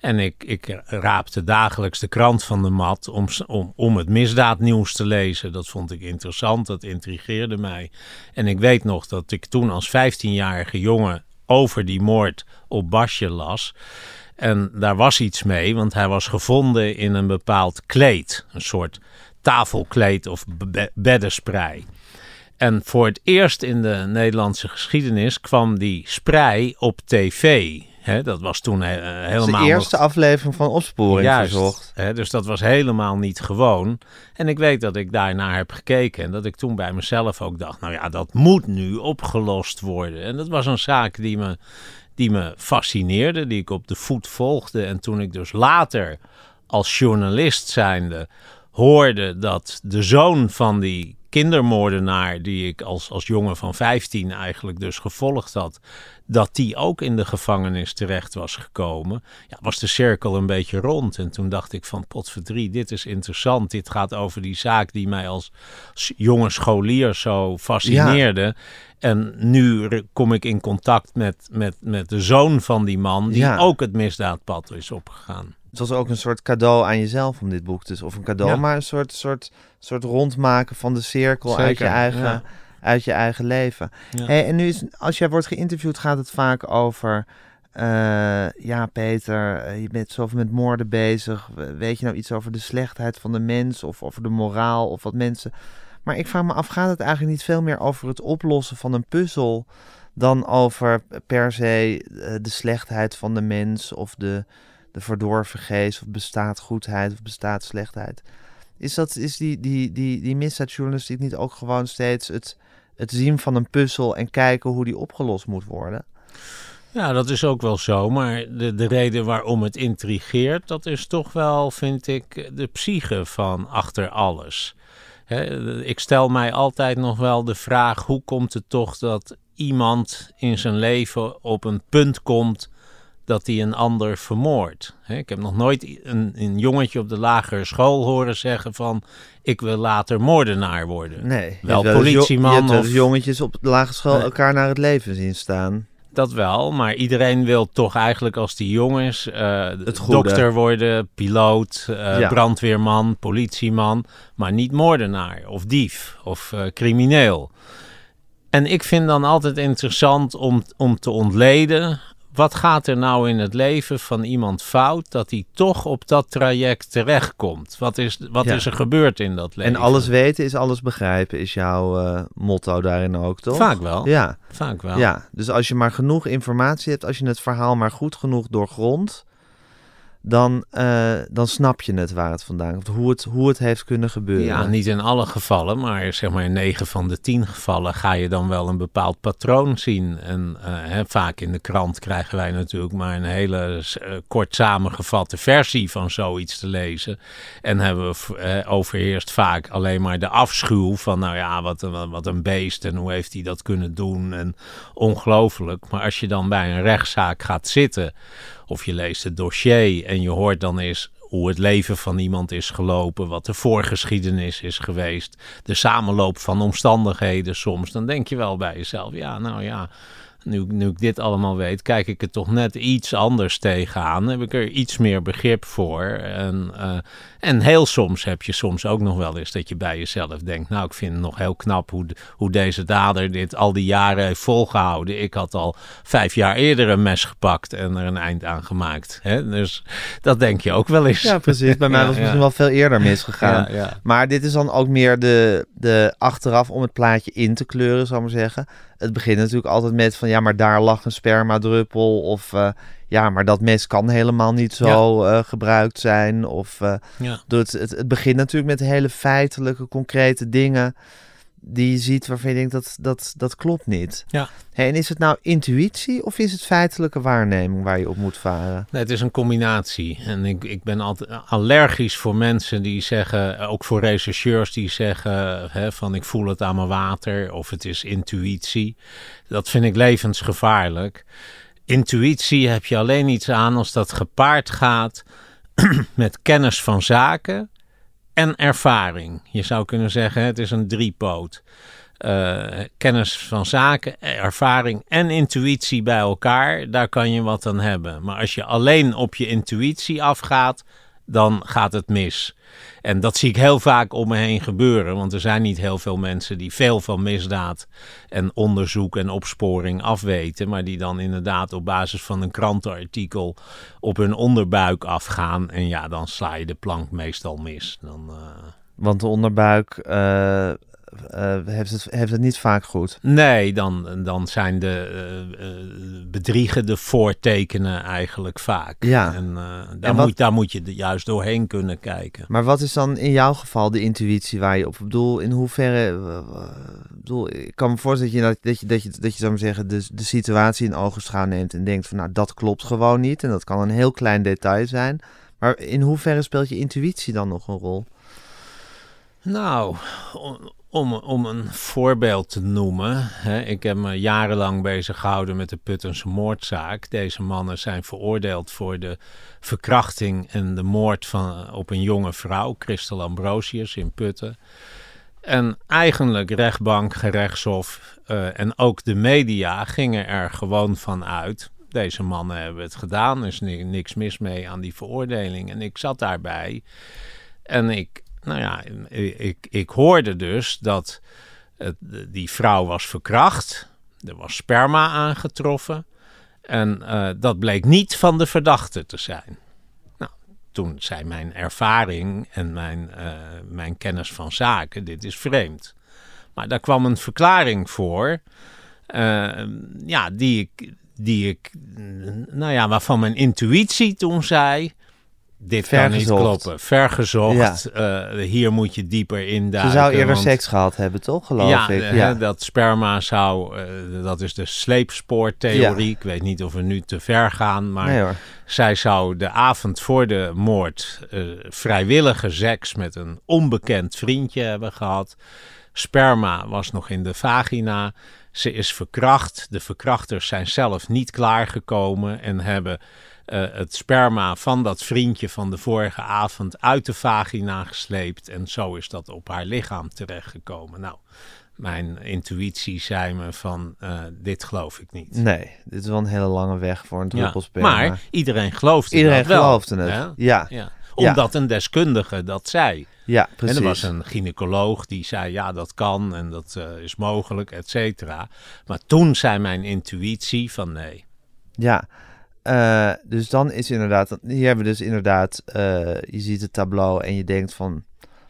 C: En ik, ik raapte dagelijks de krant van de mat om, om, om het misdaadnieuws te lezen. Dat vond ik interessant, dat intrigeerde mij. En ik weet nog dat ik toen als 15-jarige jongen over die moord op Basje las. En daar was iets mee, want hij was gevonden in een bepaald kleed. Een soort tafelkleed of beddensprei. En voor het eerst in de Nederlandse geschiedenis kwam die sprei op tv. Dat was toen uh, helemaal.
B: De eerste aflevering van Opsporing
C: Juist,
B: verzocht.
C: dus dat was helemaal niet gewoon. En ik weet dat ik daarnaar heb gekeken. En dat ik toen bij mezelf ook dacht: nou ja, dat moet nu opgelost worden. En dat was een zaak die me, die me fascineerde, die ik op de voet volgde. En toen ik dus later als journalist zijnde hoorde dat de zoon van die kindermoordenaar die ik als, als jongen van 15 eigenlijk dus gevolgd had, dat die ook in de gevangenis terecht was gekomen, ja, was de cirkel een beetje rond. En toen dacht ik van potverdrie, dit is interessant. Dit gaat over die zaak die mij als jonge scholier zo fascineerde. En nu kom ik in contact met, met, met de zoon van die man, die ook het misdaadpad is opgegaan.
B: Het was ook een soort cadeau aan jezelf om dit boek te... Of een cadeau, maar een soort, soort, soort rondmaken van de cirkel uit je eigen, uit je eigen leven. Hey, en nu is, als jij wordt geïnterviewd, gaat het vaak over... Uh, ja, Peter, eh, je bent zoveel met moorden bezig. Weet je nou iets over de slechtheid van de mens of over de moraal of wat mensen... Maar ik vraag me af, gaat het eigenlijk niet veel meer over het oplossen van een puzzel dan over per se eh, de slechtheid van de mens of de, de verdorven geest of bestaat goedheid of bestaat slechtheid? Is, dat, is die, die, die, die misdaadjournalistiek niet ook gewoon steeds het, het zien van een puzzel en kijken hoe die opgelost moet worden?
C: Ja, dat is ook wel zo. Maar de, de reden waarom het intrigeert, dat is toch wel, vind ik, de psyche van achter alles ik stel mij altijd nog wel de vraag: hoe komt het toch dat iemand in zijn leven op een punt komt dat hij een ander vermoordt? ik heb nog nooit een, een, jongetje op de lagere school horen zeggen van ik wil later moordenaar worden.
B: Nee,
C: wel politieman.
B: Je of jongetjes op de lagere school elkaar naar het leven zien staan.
C: Dat wel, maar iedereen wil toch eigenlijk als die jongens uh, dokter worden, piloot, uh, brandweerman, politieman, maar niet moordenaar of dief of uh, crimineel. En ik vind dan altijd interessant om, om te ontleden wat gaat er nou in het leven van iemand fout dat hij toch op dat traject terechtkomt? Wat is, wat is er gebeurd in dat leven?
B: En alles weten is alles begrijpen, is jouw uh, motto daarin ook, toch?
C: Vaak wel.
B: Ja.
C: Vaak wel.
B: Ja, dus als je maar genoeg informatie hebt, als je het verhaal maar goed genoeg doorgrondt, dan, uh, dan snap je het waar het vandaan komt. Hoe het, hoe het heeft kunnen gebeuren.
C: Ja, niet in alle gevallen, maar zeg maar in 9 van de 10 gevallen ga je dan wel een bepaald patroon zien. En uh, hè, vaak in de krant krijgen wij natuurlijk maar een hele uh, kort samengevatte versie van zoiets te lezen. En hebben we overheerst vaak alleen maar de afschuw van, nou ja, wat, wat een beest en hoe heeft hij dat kunnen doen en ongelooflijk. Maar als je dan bij een rechtszaak gaat zitten of je leest het dossier en je hoort dan eens hoe het leven van iemand is gelopen, wat de voorgeschiedenis is geweest, de samenloop van omstandigheden soms, dan denk je wel bij jezelf, ja, nou ja, nu, nu ik dit allemaal weet, kijk ik er toch net iets anders tegenaan. Heb ik er iets meer begrip voor. En, uh, en heel soms heb je soms ook nog wel eens dat je bij jezelf denkt: Nou, ik vind het nog heel knap hoe, hoe deze dader dit al die jaren heeft volgehouden. Ik had al vijf jaar eerder een mes gepakt en er een eind aan gemaakt. Hè? Dus dat denk je ook wel eens.
B: Ja, precies. Bij [LAUGHS] mij was het misschien wel veel eerder misgegaan. Ja, maar dit is dan ook meer de, de achteraf om het plaatje in te kleuren, zou ik maar zeggen het begint natuurlijk altijd met van ja, maar daar lag een spermadruppel. Of uh, ja, maar dat mes kan helemaal niet zo uh, gebruikt zijn. Of uh, ja. het, het, het begint natuurlijk met hele feitelijke, concrete dingen die je ziet waarvan je denkt dat dat, dat klopt niet.
C: Ja.
B: Hey, en is het nou intuïtie of is het feitelijke waarneming waar je op moet varen?
C: Nee, het is een combinatie. En ik, ik ben altijd allergisch voor mensen die zeggen, ook voor rechercheurs die zeggen hè, van ik voel het aan mijn water of het is intuïtie. Dat vind ik levensgevaarlijk. Intuïtie heb je alleen iets aan als dat gepaard gaat [CLEARS THROAT] met kennis van zaken en ervaring. Je zou kunnen zeggen, het is een driepoot. Uh, kennis van zaken, ervaring en intuïtie bij elkaar, daar kan je wat aan hebben. Maar als je alleen op je intuïtie afgaat, dan gaat het mis. En dat zie ik heel vaak om me heen gebeuren, want er zijn niet heel veel mensen die veel van misdaad en onderzoek en opsporing afweten, maar die dan inderdaad op basis van een krantenartikel op hun onderbuik afgaan. En ja, dan sla je de plank meestal mis. Dan, uh...
B: Want de onderbuik uh, uh, heeft, het, heeft het niet vaak goed.
C: Nee, dan, dan zijn de uh, bedriegen de voortekenen eigenlijk vaak.
B: Ja.
C: En, daar, moet, daar moet je juist doorheen kunnen kijken.
B: Maar wat is dan in jouw geval de intuïtie waar je op bedoel? In hoeverre. bedoel, ik kan me voorstellen dat je, dat je, dat je, dat je zou maar zeggen, de, de situatie in ogenschouw neemt en denkt van nou dat klopt gewoon niet. En dat kan een heel klein detail zijn. Maar in hoeverre speelt je intuïtie dan nog een rol?
C: Nou, om, om een voorbeeld te noemen. Hè, ik heb me jarenlang bezig gehouden met de Puttense moordzaak. Deze mannen zijn veroordeeld voor de verkrachting en de moord van, op een jonge vrouw, Christel Ambrosius in Putten. En eigenlijk rechtbank, gerechtshof uh, en ook de media gingen er gewoon van uit. Deze mannen hebben het gedaan, er is niks mis mee aan die veroordeling. En ik zat daarbij en ik nou ja, ik, ik hoorde dus dat die vrouw was verkracht. Er was sperma aangetroffen. En uh, dat bleek niet van de verdachte te zijn. Nou, toen zei mijn ervaring en mijn, uh, mijn kennis van zaken: dit is vreemd. Maar daar kwam een verklaring voor. Uh, ja, die ik, die ik, nou ja, waarvan mijn intuïtie toen zei: dit kan niet kloppen. Vergezocht. Ja. Uh, hier moet je dieper induiken.
B: Ze zou eerder seks gehad hebben, toch? Geloof
C: ja,
B: ik.
C: Ja, dat sperma zou... Uh, dat is de sleepspoortheorie. Ja. Ik weet niet of we nu te ver gaan. Maar
B: nee,
C: zij zou de avond voor de moord... Uh, vrijwillige seks met een onbekend vriendje hebben gehad. Sperma was nog in de vagina. Ze is verkracht. De verkrachters zijn zelf niet klaargekomen en hebben het sperma van dat vriendje van de vorige avond uit de vagina gesleept. En zo is dat op haar lichaam terechtgekomen. Nou, mijn intuïtie zei me van, uh, dit geloof ik niet.
B: Nee, dit is wel een hele lange weg voor een druppelsperma.
C: Ja, maar iedereen geloofde
B: iedereen
C: wel.
B: geloofde het, hè? ja.
C: ja. Omdat een deskundige dat zei.
B: Ja, precies.
C: En er was een gynaecoloog die zei, ja, dat kan en dat uh, is mogelijk, et cetera. Maar toen zei mijn intuïtie van nee.
B: Ja, uh, dus dan is inderdaad, hier hebben we dus inderdaad, uh, je ziet het tableau en je denkt van,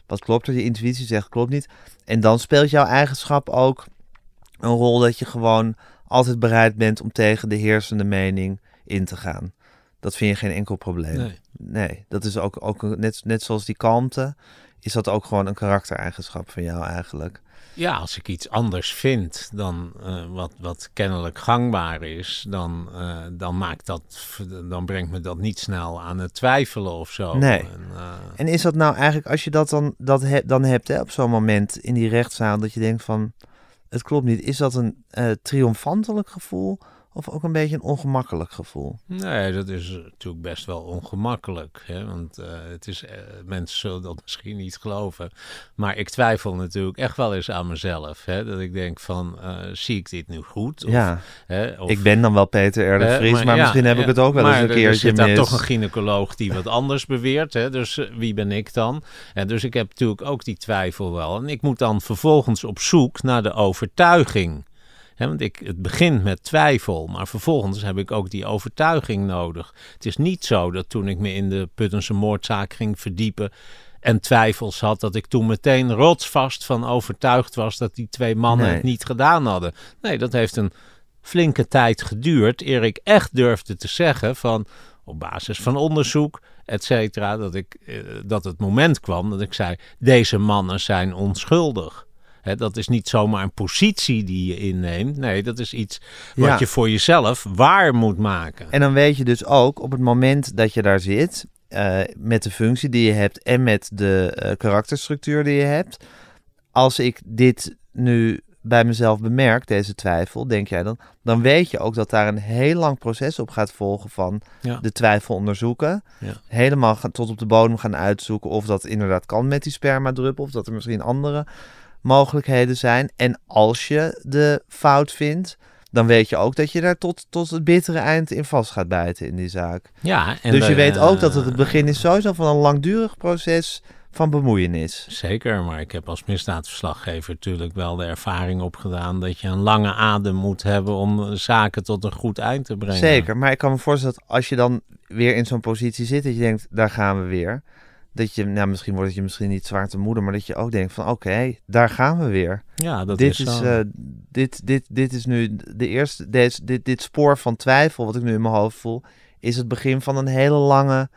B: wat klopt er? Je intuïtie zegt klopt niet. En dan speelt jouw eigenschap ook een rol dat je gewoon altijd bereid bent om tegen de heersende mening in te gaan. Dat vind je geen enkel probleem.
C: Nee,
B: nee dat is ook, ook net, net zoals die kalmte, is dat ook gewoon een karaktereigenschap van jou eigenlijk.
C: Ja, als ik iets anders vind dan uh, wat, wat kennelijk gangbaar is, dan, uh, dan, maakt dat, dan brengt me dat niet snel aan het twijfelen of zo.
B: Nee. En, uh... en is dat nou eigenlijk, als je dat dan, dat he, dan hebt hè, op zo'n moment in die rechtszaal, dat je denkt van, het klopt niet, is dat een triomfantelijk gevoel? Of ook een beetje een ongemakkelijk gevoel?
C: Nee, dat is natuurlijk best wel ongemakkelijk. Hè? Want uh, het is, uh, mensen zullen dat misschien niet geloven. Maar ik twijfel natuurlijk echt wel eens aan mezelf. Hè? Dat ik denk van, uh, zie ik dit nu goed? Of,
B: ja,
C: hè? Of,
B: ik ben dan wel Peter R. de Vries, maar, maar ja, misschien heb ja, ik het ook wel eens een keertje mis.
C: Maar er zit daar toch een gynaecoloog die wat anders beweert. Hè? Dus wie ben ik dan? En dus ik heb natuurlijk ook die twijfel wel. En ik moet dan vervolgens op zoek naar de overtuiging want ik, het begint met twijfel, maar vervolgens heb ik ook die overtuiging nodig. Het is niet zo dat toen ik me in de Puttense moordzaak ging verdiepen en twijfels had, dat ik toen meteen rotsvast van overtuigd was dat die twee mannen
B: Nee.
C: het niet gedaan hadden. Nee, dat heeft een flinke tijd geduurd eer ik echt durfde te zeggen van op basis van onderzoek, et cetera, dat, ik, eh, dat het moment kwam dat ik zei: deze mannen zijn onschuldig. Dat is niet zomaar een positie die je inneemt. Nee, dat is iets wat
B: Ja.
C: je voor jezelf waar moet maken.
B: En dan weet je dus ook op het moment dat je daar zit, eh, met de functie die je hebt en met de eh, karakterstructuur die je hebt. Als ik dit nu bij mezelf bemerk, deze twijfel, denk jij dan, dan weet je ook dat daar een heel lang proces op gaat volgen van
C: Ja.
B: de twijfel onderzoeken.
C: Ja.
B: Helemaal gaan, tot op de bodem gaan uitzoeken of dat inderdaad kan met die spermadruppel, of dat er misschien andere mogelijkheden zijn. En als je de fout vindt, dan weet je ook dat je daar tot, tot het bittere eind in vast gaat bijten in die zaak.
C: Ja, en
B: dus je weet ook dat het
C: eh,
B: het begin is sowieso van een langdurig proces van bemoeienis.
C: Zeker, maar ik heb als misdaadverslaggever natuurlijk wel de ervaring opgedaan dat je een lange adem moet hebben om zaken tot een goed eind te brengen.
B: Zeker, maar ik kan me voorstellen dat als je dan weer in zo'n positie zit, dat je denkt, daar gaan we weer. Dat je, nou misschien wordt het je misschien niet zwaar te moeder, maar dat je ook denkt van oké, daar gaan we weer.
C: Ja, dat
B: dit
C: is,
B: is,
C: zo.
B: eh, dit, dit, dit is nu de eerste, deze, dit, dit spoor van twijfel wat ik nu in mijn hoofd voel, is het begin van een hele lange,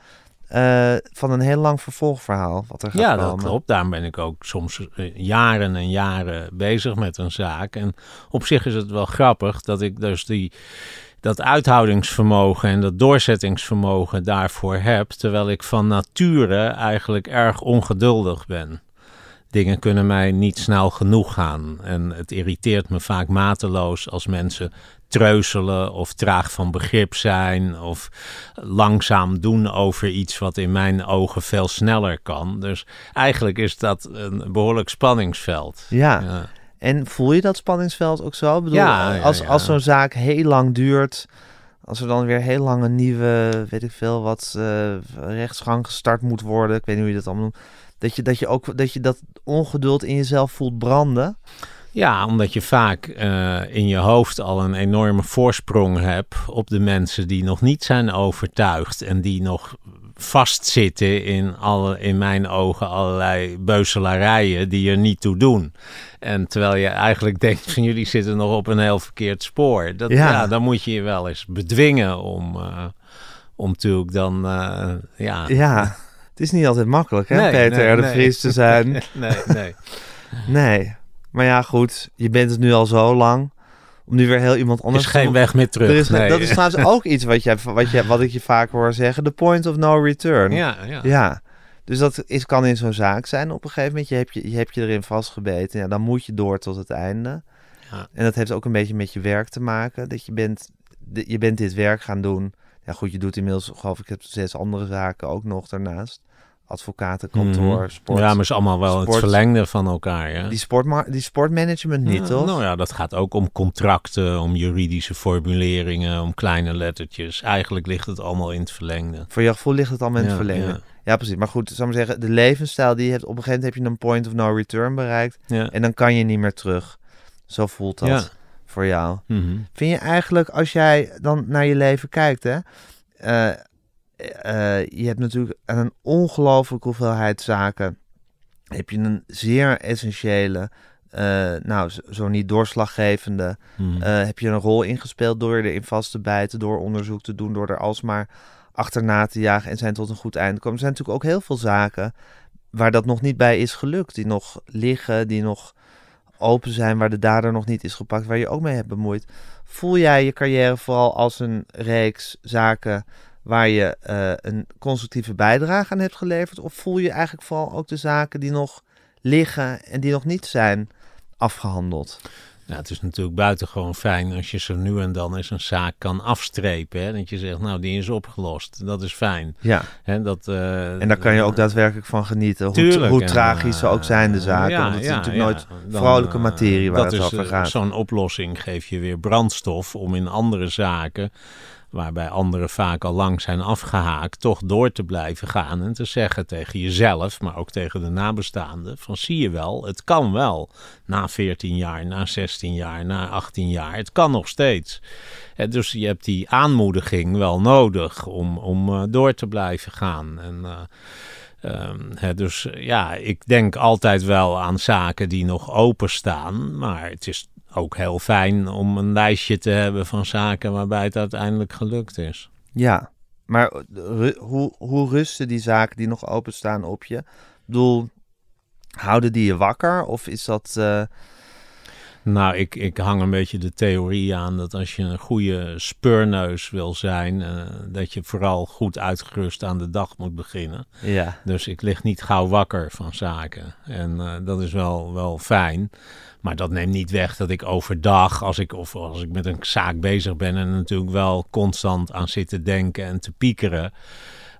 B: eh, van een heel lang vervolgverhaal wat er gaat
C: Ja,
B: komen.
C: dat klopt. Daarom ben ik ook soms eh, jaren en jaren bezig met een zaak. En op zich is het wel grappig dat ik dus die, dat uithoudingsvermogen en dat doorzettingsvermogen daarvoor heb. Terwijl ik van nature eigenlijk erg ongeduldig ben. Dingen kunnen mij niet snel genoeg gaan. En het irriteert me vaak mateloos als mensen treuzelen of traag van begrip zijn of langzaam doen over iets wat in mijn ogen veel sneller kan. Dus eigenlijk is dat een behoorlijk spanningsveld.
B: Ja.
C: Ja.
B: En voel je dat spanningsveld ook zo? Ik bedoel,
C: Ja,
B: als,
C: ja.
B: als zo'n zaak heel lang duurt, als er dan weer heel lang een nieuwe, weet ik veel, wat eh, rechtsgang gestart moet worden, ik weet niet hoe je dat allemaal noemt, dat je dat, je ook, dat, je dat ongeduld in jezelf voelt branden.
C: Ja, omdat je vaak eh, in je hoofd al een enorme voorsprong hebt op de mensen die nog niet zijn overtuigd en die nog vastzitten in, alle, in mijn ogen allerlei beuzelarijen die er niet toe doen. En terwijl je eigenlijk denkt van jullie zitten nog op een heel verkeerd spoor. Dat,
B: Ja.
C: ja. dan moet je je wel eens bedwingen om, eh, om natuurlijk dan, eh, ja...
B: Ja, het is niet altijd makkelijk, hè,
C: Nee,
B: Peter
C: nee,
B: de
C: nee.
B: Vries te [LAUGHS] zijn.
C: nee, nee.
B: Nee. Maar ja, goed, je bent het nu al zo lang. Om nu weer heel iemand
C: Er
B: anders
C: is
B: te
C: geen weg meer terug.
B: Er is,
C: nee.
B: Dat is trouwens ook iets wat, jij, wat, je, wat ik je vaak hoor zeggen. The point of no return.
C: Ja, ja.
B: Ja, dus dat is, kan in zo'n zaak zijn. Op een gegeven moment, je hebt je, je, hebt je erin vastgebeten. Ja, dan moet je door tot het einde.
C: Ja.
B: En dat heeft ook een beetje met je werk te maken. Dat je bent, je bent dit werk gaan doen. Ja goed, je doet inmiddels, geloof ik, heb zes andere zaken ook nog daarnaast. Advocatenkantoor,
C: Mhm.
B: sport.
C: Ja, maar het is allemaal wel het
B: sport.
C: verlengde van elkaar. Ja?
B: Die, sportma- die sportmanagement niet,
C: Ja,
B: toch?
C: Nou ja, dat gaat ook om contracten, om juridische formuleringen, om kleine lettertjes. Eigenlijk ligt het allemaal in het verlengde.
B: Voor je gevoel ligt het allemaal in het
C: Ja,
B: verlengde.
C: ja.
B: Ja. precies. Maar goed, zou ik maar zeggen, de levensstijl die je hebt, op een gegeven moment heb je een point of no return bereikt.
C: Ja.
B: En dan kan je niet meer terug. Zo voelt dat voor jou.
C: Mhm.
B: Vind je eigenlijk, als jij dan naar je leven kijkt, hè, eh, eh, je hebt natuurlijk een ongelooflijke hoeveelheid zaken. Heb je een zeer essentiële, eh, nou, zo- niet doorslaggevende, eh, heb je een rol ingespeeld door je erin vast te bijten, door onderzoek te doen, door er alsmaar achterna te jagen en zijn tot een goed einde komen. Er zijn natuurlijk ook heel veel zaken waar dat nog niet bij is gelukt, die nog liggen, die nog open zijn, waar de dader nog niet is gepakt, waar je ook mee hebt bemoeid. Voel jij je carrière vooral als een reeks zaken waar je eh, een constructieve bijdrage aan hebt geleverd? Of voel je eigenlijk vooral ook de zaken die nog liggen en die nog niet zijn afgehandeld?
C: Ja, het is natuurlijk buitengewoon fijn als je zo nu en dan eens een zaak kan afstrepen. Hè? Dat je zegt, nou, die is opgelost. Dat is fijn.
B: Ja,
C: Hè, dat, eh,
B: en daar kan je ook daadwerkelijk van genieten. Hoe,
C: Tuurlijk.
B: hoe
C: En,
B: tragisch ze ook
C: eh,
B: zijn, de zaken.
C: ja,
B: het is
C: ja,
B: natuurlijk
C: ja.
B: nooit
C: Dan,
B: vrolijke
C: eh,
B: materie waar
C: dat
B: het
C: is,
B: over
C: eh,
B: gaat.
C: Zo'n oplossing geeft je weer brandstof om in andere zaken, waarbij anderen vaak al lang zijn afgehaakt, toch door te blijven gaan en te zeggen tegen jezelf, maar ook tegen de nabestaanden, van zie je wel, het kan wel. Na 14 jaar, na 16 jaar, na 18 jaar, het kan nog steeds. Eh, Dus je hebt die aanmoediging wel nodig om, om eh, door te blijven gaan. En, eh, Ehm, dus ja, ik denk altijd wel aan zaken die nog openstaan. Maar het is ook heel fijn om een lijstje te hebben van zaken waarbij het uiteindelijk gelukt is.
B: Ja, maar eh, ru- hoe, hoe rusten die zaken die nog openstaan op je? Ik bedoel, houden die je wakker? Of is dat... eh,
C: Nou, ik, ik hang een beetje de theorie aan dat als je een goede speurneus wil zijn, eh, dat je vooral goed uitgerust aan de dag moet beginnen.
B: ja,
C: Dus ik lig niet gauw wakker van zaken. En dat is wel, wel fijn. Maar dat neemt niet weg dat ik overdag, als ik, of als ik met een zaak bezig ben, en natuurlijk wel constant aan zit te denken en te piekeren.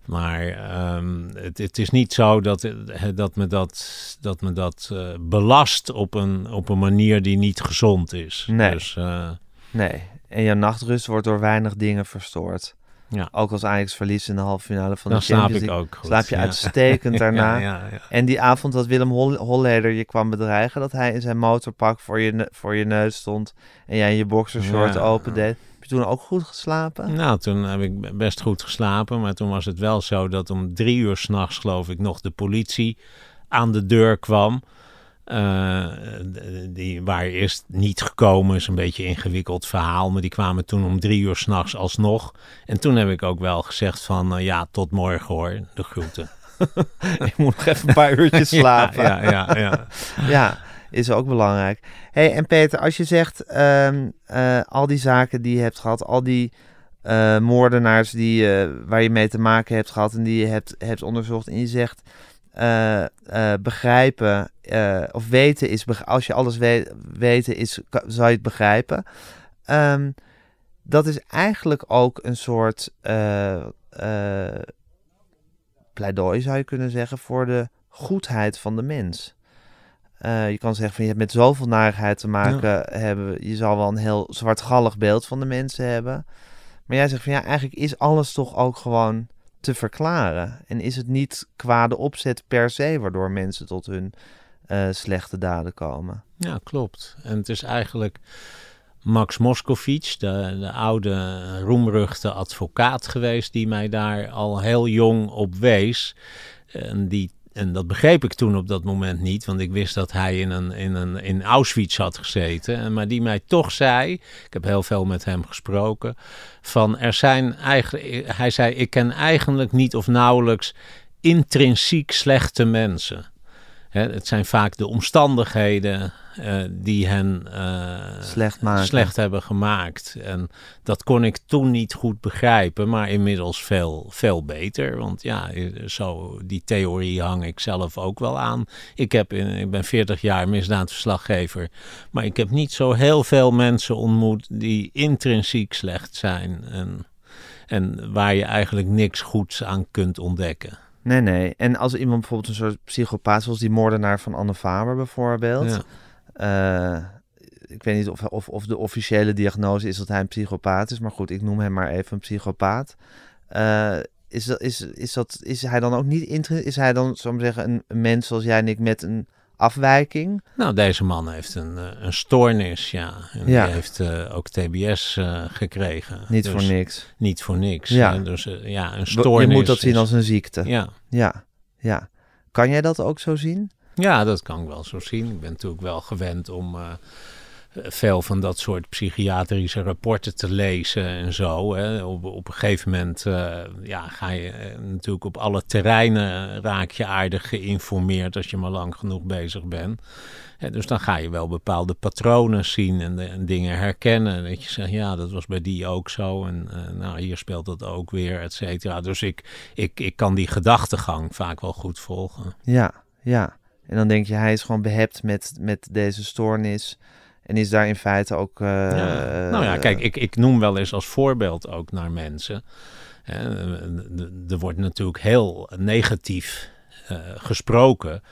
C: Maar ehm, het, het is niet zo dat, eh, dat me dat, dat, me dat eh, belast op een, op een manier die niet gezond is.
B: Nee.
C: Dus, eh,
B: Nee. En je nachtrust wordt door weinig dingen verstoord.
C: Ja.
B: Ook als Ajax verliest in de halve finale van
C: Dan
B: de
C: slaap
B: Champions
C: ik
B: League.
C: ook goed.
B: Slaap je
C: ja.
B: uitstekend [LAUGHS] daarna.
C: Ja.
B: En die avond dat Willem Hol- Holleder je kwam bedreigen, dat hij in zijn motorpak voor je, voor je neus stond en jij je boxershort open deed. Heb je toen ook goed geslapen?
C: Nou, toen heb ik best goed geslapen. Maar toen was het wel zo dat om drie uur s'nachts, geloof ik, nog de politie aan de deur kwam. D- die waren eerst niet gekomen, is een beetje een ingewikkeld verhaal. Maar die kwamen toen om drie uur s'nachts alsnog. En toen heb ik ook wel gezegd van, eh, ja, tot morgen hoor, de groeten. [LAUGHS]
B: ik moet nog even een paar uurtjes [LAUGHS] slapen.
C: Ja, ja, ja. ja. [LAUGHS]
B: Ja, is ook belangrijk. hey, en Peter, als je zegt ehm, eh, al die zaken die je hebt gehad, al die moordenaars die, waar je mee te maken hebt gehad en die je hebt, hebt onderzocht, en je zegt eh, eh, begrijpen eh, of weten is, als je alles weet, weten is, zou je het begrijpen. Ehm, dat is eigenlijk ook een soort pleidooi, zou je kunnen zeggen, voor de goedheid van de mens. Je kan zeggen van je hebt met zoveel narigheid te maken hebben. Je zal wel een heel zwartgallig beeld van de mensen hebben. Maar jij zegt van ja, eigenlijk is alles toch ook gewoon te verklaren. En is het niet kwade opzet per se waardoor mensen tot hun eh, slechte daden komen.
C: Ja, klopt. En het is eigenlijk Max Moscovic, de, de oude roemruchte advocaat geweest, die mij daar al heel jong op wees. En, die, en dat begreep ik toen op dat moment niet, want ik wist dat hij in, een, in, een, in Auschwitz had gezeten. En, maar die mij toch zei, ik heb heel veel met hem gesproken, van er zijn eigenlijk, hij zei, ik ken eigenlijk niet of nauwelijks intrinsiek slechte mensen. Het zijn vaak de omstandigheden eh, die hen eh,
B: Slecht
C: hebben gemaakt. En dat kon ik toen niet goed begrijpen, maar inmiddels veel, veel beter. Want ja, zo, die theorie hang ik zelf ook wel aan. Ik, heb in, ik ben 40 jaar misdaadverslaggever, maar ik heb niet zo heel veel mensen ontmoet die intrinsiek slecht zijn. En, en waar je eigenlijk niks goeds aan kunt ontdekken.
B: Nee, nee. En als iemand bijvoorbeeld een soort psychopaat, zoals die moordenaar van Anne Faber bijvoorbeeld.
C: Ja.
B: Eh, ik weet niet of, of, of de officiële diagnose is dat hij een psychopaat is, maar goed, ik noem hem maar even een psychopaat. Eh, is, dat, is, is, dat, is hij dan ook niet Is hij dan, zou ik zeggen, een, een mens zoals jij en ik met een afwijking?
C: Nou, deze man heeft een, eh, een stoornis, ja. En
B: Ja.
C: Die heeft eh, ook TBS eh, gekregen.
B: Niet
C: Dus
B: voor niks.
C: Niet voor niks.
B: Ja.
C: hè. Dus ja, een
B: Je
C: stoornis.
B: moet dat zien
C: is-
B: als een ziekte.
C: Ja.
B: Ja, ja. Kan jij dat ook zo zien?
C: ja, dat kan ik wel zo zien. Ik ben natuurlijk wel gewend om veel van dat soort psychiatrische rapporten te lezen en zo. Hè. Op, op een gegeven moment eh, ja, ga je eh, natuurlijk op alle terreinen raak je aardig geïnformeerd als je maar lang genoeg bezig bent. Dus dan ga je wel bepaalde patronen zien en, de- en dingen herkennen. Dat je zegt, ja, dat was bij die ook zo. En eh, nou, hier speelt dat ook weer, et cetera. Dus ik, ik, ik kan die gedachtegang vaak wel goed volgen.
B: Ja, ja. En dan denk je, hij is gewoon behept met, met deze stoornis. En is daar in feite ook... eh,
C: nou ja, kijk, ik, ik noem wel eens als voorbeeld ook naar mensen. Er wordt natuurlijk heel negatief eh, gesproken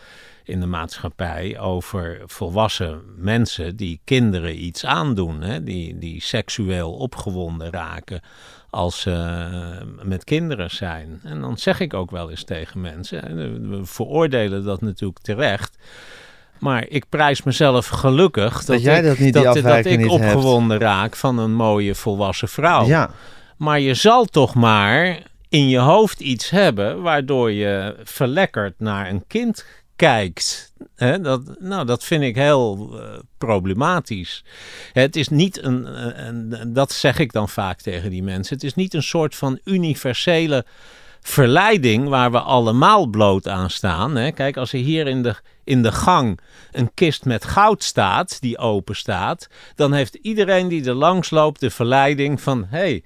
C: in de maatschappij over volwassen mensen die kinderen iets aandoen. Hè, die, die seksueel opgewonden raken als ze eh, met kinderen zijn. En dan zeg ik ook wel eens tegen mensen, hè, we veroordelen dat natuurlijk terecht. Maar ik prijs mezelf gelukkig dat,
B: jij
C: ik,
B: dat niet, die
C: dat, dat ik
B: niet hebt.
C: opgewonden raak van een mooie volwassen vrouw.
B: Ja,
C: Maar je zal toch maar in je hoofd iets hebben waardoor je verlekkerd naar een kind kijkt. Dat, nou, dat vind ik heel eh, problematisch. Het is niet een, een- dat zeg ik dan vaak tegen die mensen, het is niet een soort van universele verleiding waar we allemaal bloot aan staan. Hè. Kijk, als er hier in de, in de gang een kist met goud staat, die open staat, dan heeft iedereen die er langs loopt de verleiding van, hey,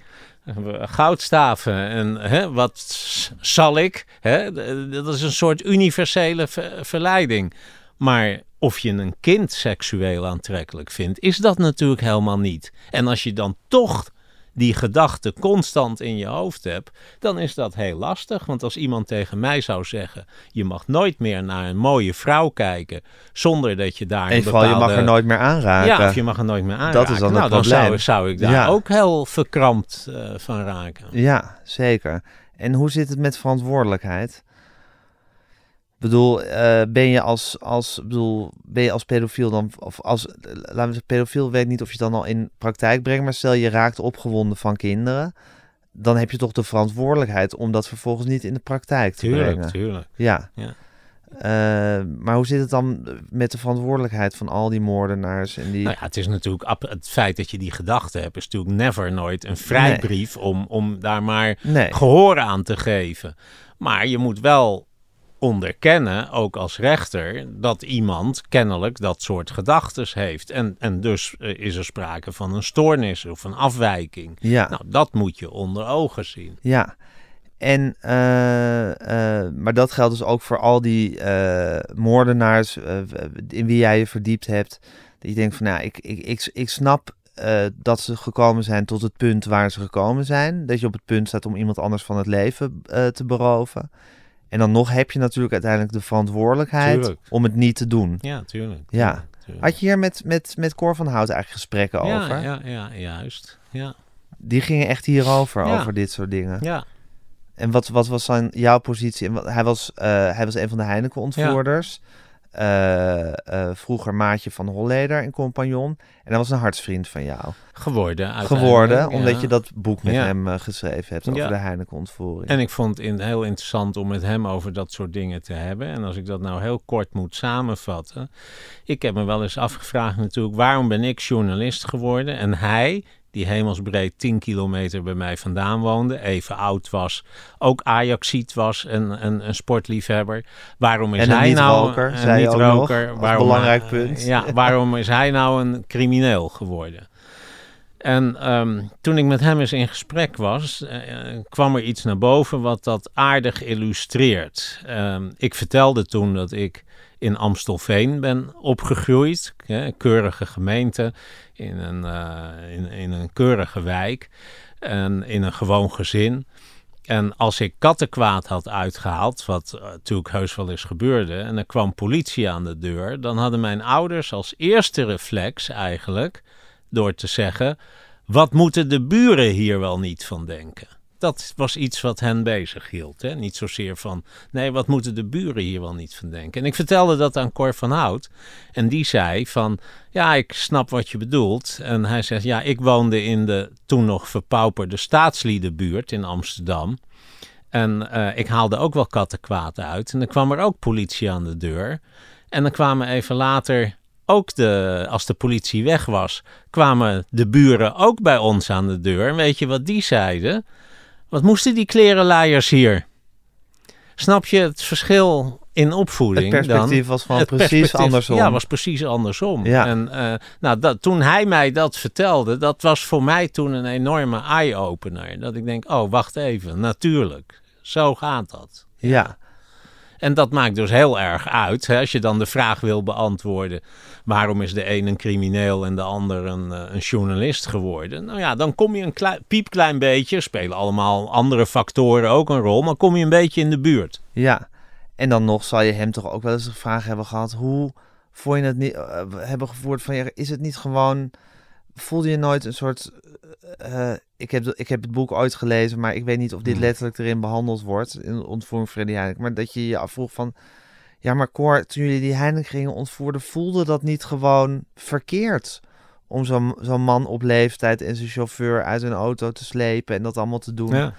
C: goudstaven en hè, wat zal ik? Hè? Dat is een soort universele ver- verleiding. Maar of je een kind seksueel aantrekkelijk vindt, is dat natuurlijk helemaal niet. En als je dan toch die gedachte constant in je hoofd hebt, dan is dat heel lastig. Want als iemand tegen mij zou zeggen: je mag nooit meer naar een mooie vrouw kijken zonder dat je daar.
B: En vooral, je mag er nooit meer aanraken.
C: Ja, of je mag er nooit meer aanraken.
B: Dat is dan
C: nou,
B: het
C: dan
B: probleem.
C: zou, zou ik daar
B: Ja.
C: ook heel verkrampt eh, van raken.
B: Ja, zeker. En hoe zit het met verantwoordelijkheid? Bedoel, eh, ben je als, als, bedoel, ben je als pedofiel dan, of als, eh, laten we zeggen, pedofiel weet niet of je het dan al in praktijk brengt, maar stel je raakt opgewonden van kinderen, dan heb je toch de verantwoordelijkheid om dat vervolgens niet in de praktijk te
C: Tuurlijk,
B: brengen.
C: tuurlijk.
B: Ja.
C: Ja.
B: Eh, maar hoe zit het dan met de verantwoordelijkheid van al die moordenaars en die...
C: Nou ja, het is natuurlijk het feit dat je die gedachte hebt, is natuurlijk never nooit een vrijbrief om, om daar maar
B: nee.
C: gehoor aan te geven. Maar je moet wel onderkennen, ook als rechter, dat iemand kennelijk dat soort gedachten heeft. En, en dus eh, is er sprake van een stoornis of een afwijking.
B: Ja.
C: Nou, dat moet je onder ogen zien.
B: Ja, en, eh, eh, maar dat geldt dus ook voor al die moordenaars in wie jij je verdiept hebt. Dat je denkt van, nou, ik, ik, ik, ik snap dat ze gekomen zijn tot het punt waar ze gekomen zijn. Dat je op het punt staat om iemand anders van het leven te beroven. En dan nog heb je natuurlijk uiteindelijk de verantwoordelijkheid
C: Tuurlijk.
B: om het niet te doen.
C: Ja, tuurlijk.
B: Ja.
C: tuurlijk.
B: Had je hier met, met, met Cor van Hout eigenlijk gesprekken
C: ja,
B: over?
C: Ja, ja, juist. Ja,
B: Die gingen echt hierover,
C: Ja.
B: over dit soort dingen.
C: ja.
B: En wat, wat was dan jouw positie? En wat- Hij was, eh, hij was een van de Heineken-ontvoerders. Eh, eh, vroeger maatje van Holleder en compagnon. En hij was een hartsvriend van jou.
C: geworden.
B: Geworden, omdat je dat boek met
C: Ja.
B: hem eh, geschreven hebt over
C: Ja.
B: de Heineken-ontvoering.
C: En ik vond het heel interessant om met hem over dat soort dingen te hebben. En als ik dat nou heel kort moet samenvatten. Ik heb me wel eens afgevraagd natuurlijk, waarom ben ik journalist geworden? En hij, die hemelsbreed 10 kilometer bij mij vandaan woonde, even oud was, ook Ajaxiet was en een, een sportliefhebber. Waarom is
B: En
C: hij nou een niet-roker? Waarom,
B: belangrijk
C: eh,
B: punt.
C: Ja, waarom is hij nou een crimineel geworden? En ehm, toen ik met hem eens in gesprek was, eh, kwam er iets naar boven wat dat aardig illustreert. Ehm, ik vertelde toen dat ik in Amstelveen ben opgegroeid, hè, keurige gemeente, in een, eh, in, in een keurige wijk en in een gewoon gezin. En als ik kattenkwaad had uitgehaald, wat eh, natuurlijk heus wel eens gebeurde, en er kwam politie aan de deur, dan hadden mijn ouders als eerste reflex eigenlijk door te zeggen: wat moeten de buren hier wel niet van denken? Dat was iets wat hen bezig hield. Hè? Niet zozeer van, nee, wat moeten de buren hier wel niet van denken? En ik vertelde dat aan Cor van Hout. En die zei van, ja, ik snap wat je bedoelt. En hij zegt, ja, ik woonde in de toen nog verpauperde staatsliedenbuurt in Amsterdam. En eh, ik haalde ook wel kattenkwaad uit. En dan kwam er ook politie aan de deur. En dan kwamen even later ook de, als de politie weg was, kwamen de buren ook bij ons aan de deur. En weet je wat die zeiden? Wat moesten die klerenlaaiers hier? Snap je het verschil in opvoeding?
B: het perspectief
C: dan?
B: was
C: Het
B: precies andersom.
C: Ja, was precies andersom.
B: Ja.
C: En eh, nou, dat, toen hij mij dat vertelde, dat was voor mij toen een enorme eye-opener. Dat ik denk, oh, wacht even, natuurlijk. Zo gaat dat.
B: ja.
C: En dat maakt dus heel erg uit. Hè, als je dan de vraag wil beantwoorden: waarom is de een een crimineel en de ander een, eh, een journalist geworden? Nou ja, dan kom je een klei- piepklein beetje. Spelen allemaal andere factoren ook een rol, maar kom je een beetje in de buurt.
B: Ja, en dan nog zal je hem toch ook wel eens de vraag hebben gehad: hoe vond je het niet eh, hebben gevoerd van is het niet gewoon. Voelde je nooit een soort. Eh, ik, heb, ik heb het boek ooit gelezen, maar ik weet niet of dit
C: Hmm.
B: letterlijk erin behandeld wordt. In ontvoering Freddy Heineken. Maar dat je je afvroeg van. Ja, maar Cor, toen jullie die Heineken gingen ontvoeren, voelde dat niet gewoon verkeerd? Om zo'n zo'n man op leeftijd en zijn chauffeur uit een auto te slepen en dat allemaal te doen.
C: Ja.
B: Ik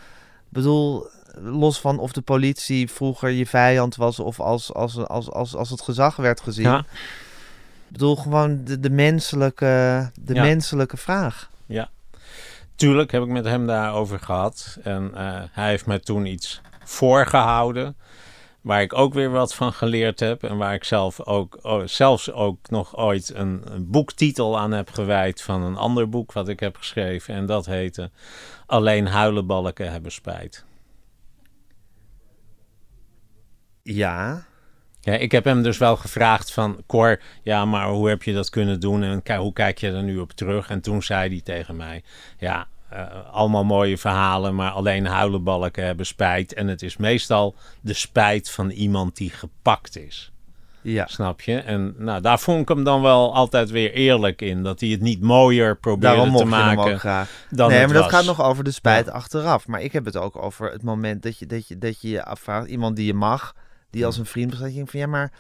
B: bedoel, los van of de politie vroeger je vijand was of als, als, als, als, als het gezag werd gezien.
C: Ja.
B: Ik bedoel, gewoon de, de, menselijke, de
C: Ja.
B: menselijke vraag.
C: Tuurlijk heb ik met hem daarover gehad. En eh, hij heeft mij toen iets voorgehouden. Waar ik ook weer wat van geleerd heb. En waar ik zelf ook, oh, zelfs ook nog ooit een, een boektitel aan heb gewijd. van een ander boek wat ik heb geschreven. En dat heette Alleen huilenbalken hebben spijt.
B: Ja,
C: Ja, ik heb hem dus wel gevraagd van... Cor, ja, maar hoe heb je dat kunnen doen? En hoe kijk je er nu op terug? En toen zei hij tegen mij... Ja, eh, allemaal mooie verhalen, maar alleen huilenbalken hebben spijt. En het is meestal de spijt van iemand die gepakt is.
B: Ja.
C: Snap je? En nou, daar vond ik hem dan wel altijd weer eerlijk in. Dat hij het niet mooier probeerde
B: Daarom
C: te
B: mocht je hem
C: maken
B: ook graag.
C: dan
B: nee, maar dat gaat nog over de spijt achteraf. Maar ik heb het ook over het moment dat je dat je, dat je, je afvraagt. Iemand die je mag, die als een vriend bestaat. Van ja, maar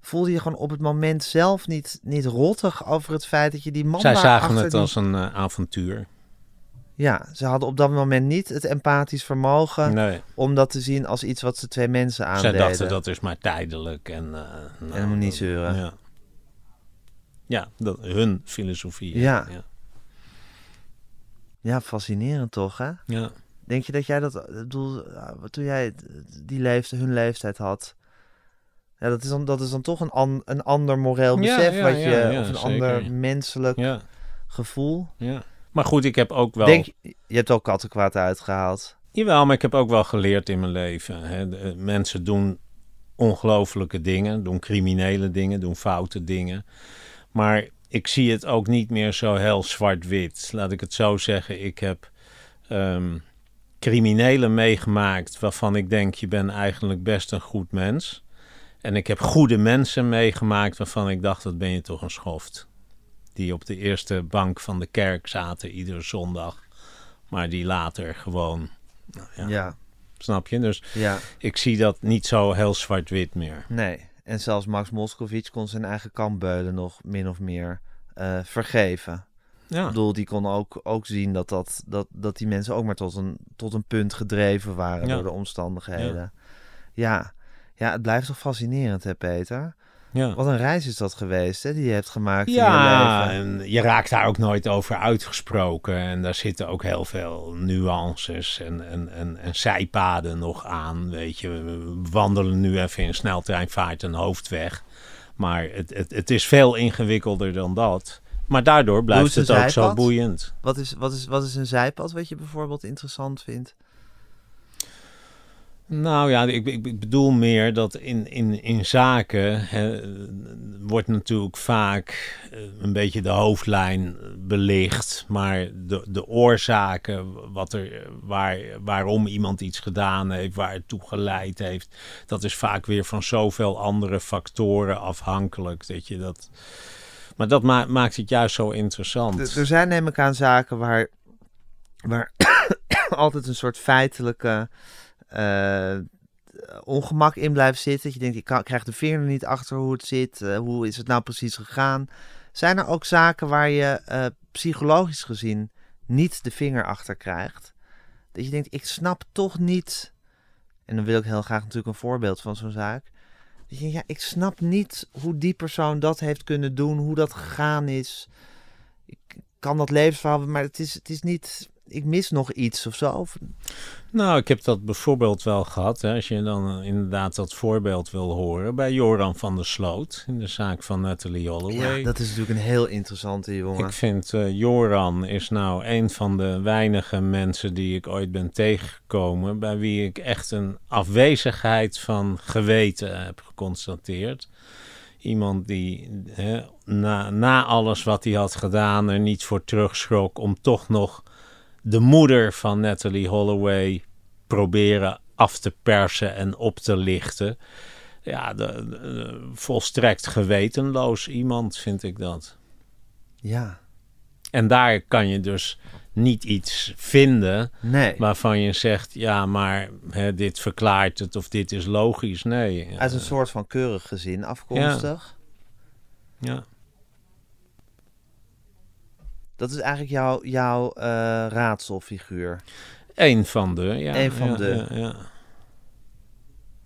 B: voelde je gewoon op het moment zelf niet, niet rottig over het feit dat je die man
C: Zij zagen het
B: die-
C: als een eh, avontuur.
B: Ja, ze hadden op dat moment niet het empathisch vermogen
C: Nee,
B: om dat te zien als iets wat ze twee mensen
C: zij
B: aandeden.
C: dachten dat is maar tijdelijk. En, nou,
B: En moet niet zeuren.
C: Ja, ja dat, hun filosofie.
B: Ja.
C: ja.
B: Ja, fascinerend toch, hè?
C: ja.
B: Denk je dat jij dat, ik bedoel, ja, toen jij die leeftijd, hun leeftijd had, ja, dat is dan, dat is dan toch een, an, een ander moreel besef,
C: ja,
B: wat je, of een
C: zeker.
B: ander menselijk gevoel.
C: ja. Maar goed, ik heb ook wel...
B: Denk, je je hebt ook kattenkwaad uitgehaald.
C: Jawel, maar ik heb ook wel geleerd in mijn leven. Hè. De- eh, mensen doen ongelofelijke dingen, doen criminele dingen, doen foute dingen. Maar ik zie het ook niet meer zo heel zwart-wit. Laat ik het zo zeggen. Ik heb ehm, criminelen meegemaakt waarvan ik denk, je bent eigenlijk best een goed mens. En ik heb goede mensen meegemaakt waarvan ik dacht, dat ben je toch een schoft. Die op de eerste bank van de kerk zaten iedere zondag. Maar die later gewoon, nou ja,
B: Ja.
C: snap je? Dus
B: ja,
C: ik zie dat niet zo heel zwart-wit meer.
B: nee. En zelfs Max Moscovic kon zijn eigen kampbeulen nog min of meer eh, vergeven.
C: Ja,
B: Ik bedoel, die kon ook, ook zien dat, dat, dat, dat die mensen ook maar tot een, tot een punt gedreven waren
C: Ja.
B: door de omstandigheden. Ja. ja. het blijft toch fascinerend, hè, Peter?
C: ja.
B: Wat een reis is dat geweest, hè, die je hebt gemaakt in je
C: Ja,
B: leven.
C: en je raakt daar ook nooit over uitgesproken. En daar zitten ook heel veel nuances en, en, en, en zijpaden nog aan. Weet je, we wandelen nu even in sneltreinvaart een hoofdweg. Maar het, het, het is veel ingewikkelder dan dat. Maar daardoor blijft het ook zo boeiend.
B: Wat, is, wat, is, wat is een zijpad wat je bijvoorbeeld interessant vindt?
C: Nou ja, ik, ik, ik bedoel meer dat in, in, in zaken hè, wordt natuurlijk vaak eh, een beetje de hoofdlijn belicht. Maar de, de oorzaken, wat er, waar, waarom iemand iets gedaan heeft, waar het toe geleid heeft, dat is vaak weer van zoveel andere factoren afhankelijk. Dat je dat, maar dat ma- maakt het juist zo interessant.
B: Er- zijn neem ik aan zaken waar, waar [COUGHS] altijd een soort feitelijke eh, ongemak in blijft zitten. Dat je denkt, ik krijg de vinger er niet achter hoe het zit. eh, hoe is het nou precies gegaan? Zijn er ook zaken waar je eh, psychologisch gezien niet de vinger achter krijgt? Dat je denkt, ik snap toch niet... En dan wil ik heel graag natuurlijk een voorbeeld van zo'n zaak. Ja, ik snap niet hoe die persoon dat heeft kunnen doen. Hoe dat gegaan is ik kan dat levensverhaal, maar het is, het is niet. Ik mis nog iets of zo.
C: Nou, ik heb dat bijvoorbeeld wel gehad. Hè, als je dan eh, inderdaad dat voorbeeld wil horen. Bij Joran van der Sloot. In de zaak van Natalie Holloway.
B: Ja, dat is natuurlijk een heel interessante jongen.
C: Ik vind eh, Joran is nou een van de weinige mensen die ik ooit ben tegengekomen. Bij wie ik echt een afwezigheid van geweten heb geconstateerd. Iemand die hè, na, na alles wat hij had gedaan er niet voor terugschrok om toch nog de moeder van Natalie Holloway proberen af te persen en op te lichten. Ja, de, de- volstrekt gewetenloos iemand vind ik dat.
B: Ja,
C: En daar kan je dus niet iets vinden
B: nee.
C: waarvan je zegt, ja, maar hè, dit verklaart het of dit is logisch. Nee.
B: Uit een
C: eh,
B: soort van keurig gezin afkomstig.
C: ja.
B: Dat is eigenlijk jouw, jouw eh, raadselfiguur.
C: Eén van de. Ja,
B: Eén van
C: ja,
B: de.
C: Ja, ja.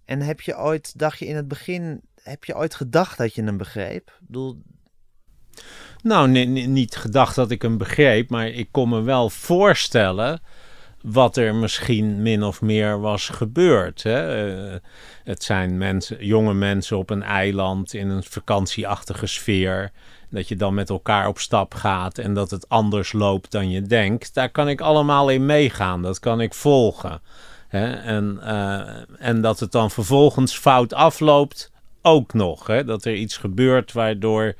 B: En heb je ooit, dacht je in het begin, heb je ooit gedacht dat je hem begreep? Ik bedoel,
C: Nou, ni- ni- niet gedacht dat ik hem begreep, maar ik kon me wel voorstellen wat er misschien min of meer was gebeurd. Hè? Eh, het zijn mensen, jonge mensen op een eiland in een vakantieachtige sfeer. Dat je dan met elkaar op stap gaat en dat het anders loopt dan je denkt. Daar kan ik allemaal in meegaan. Dat kan ik volgen. Hè? En, eh, en dat het dan vervolgens fout afloopt, ook nog. Hè? Dat er iets gebeurt waardoor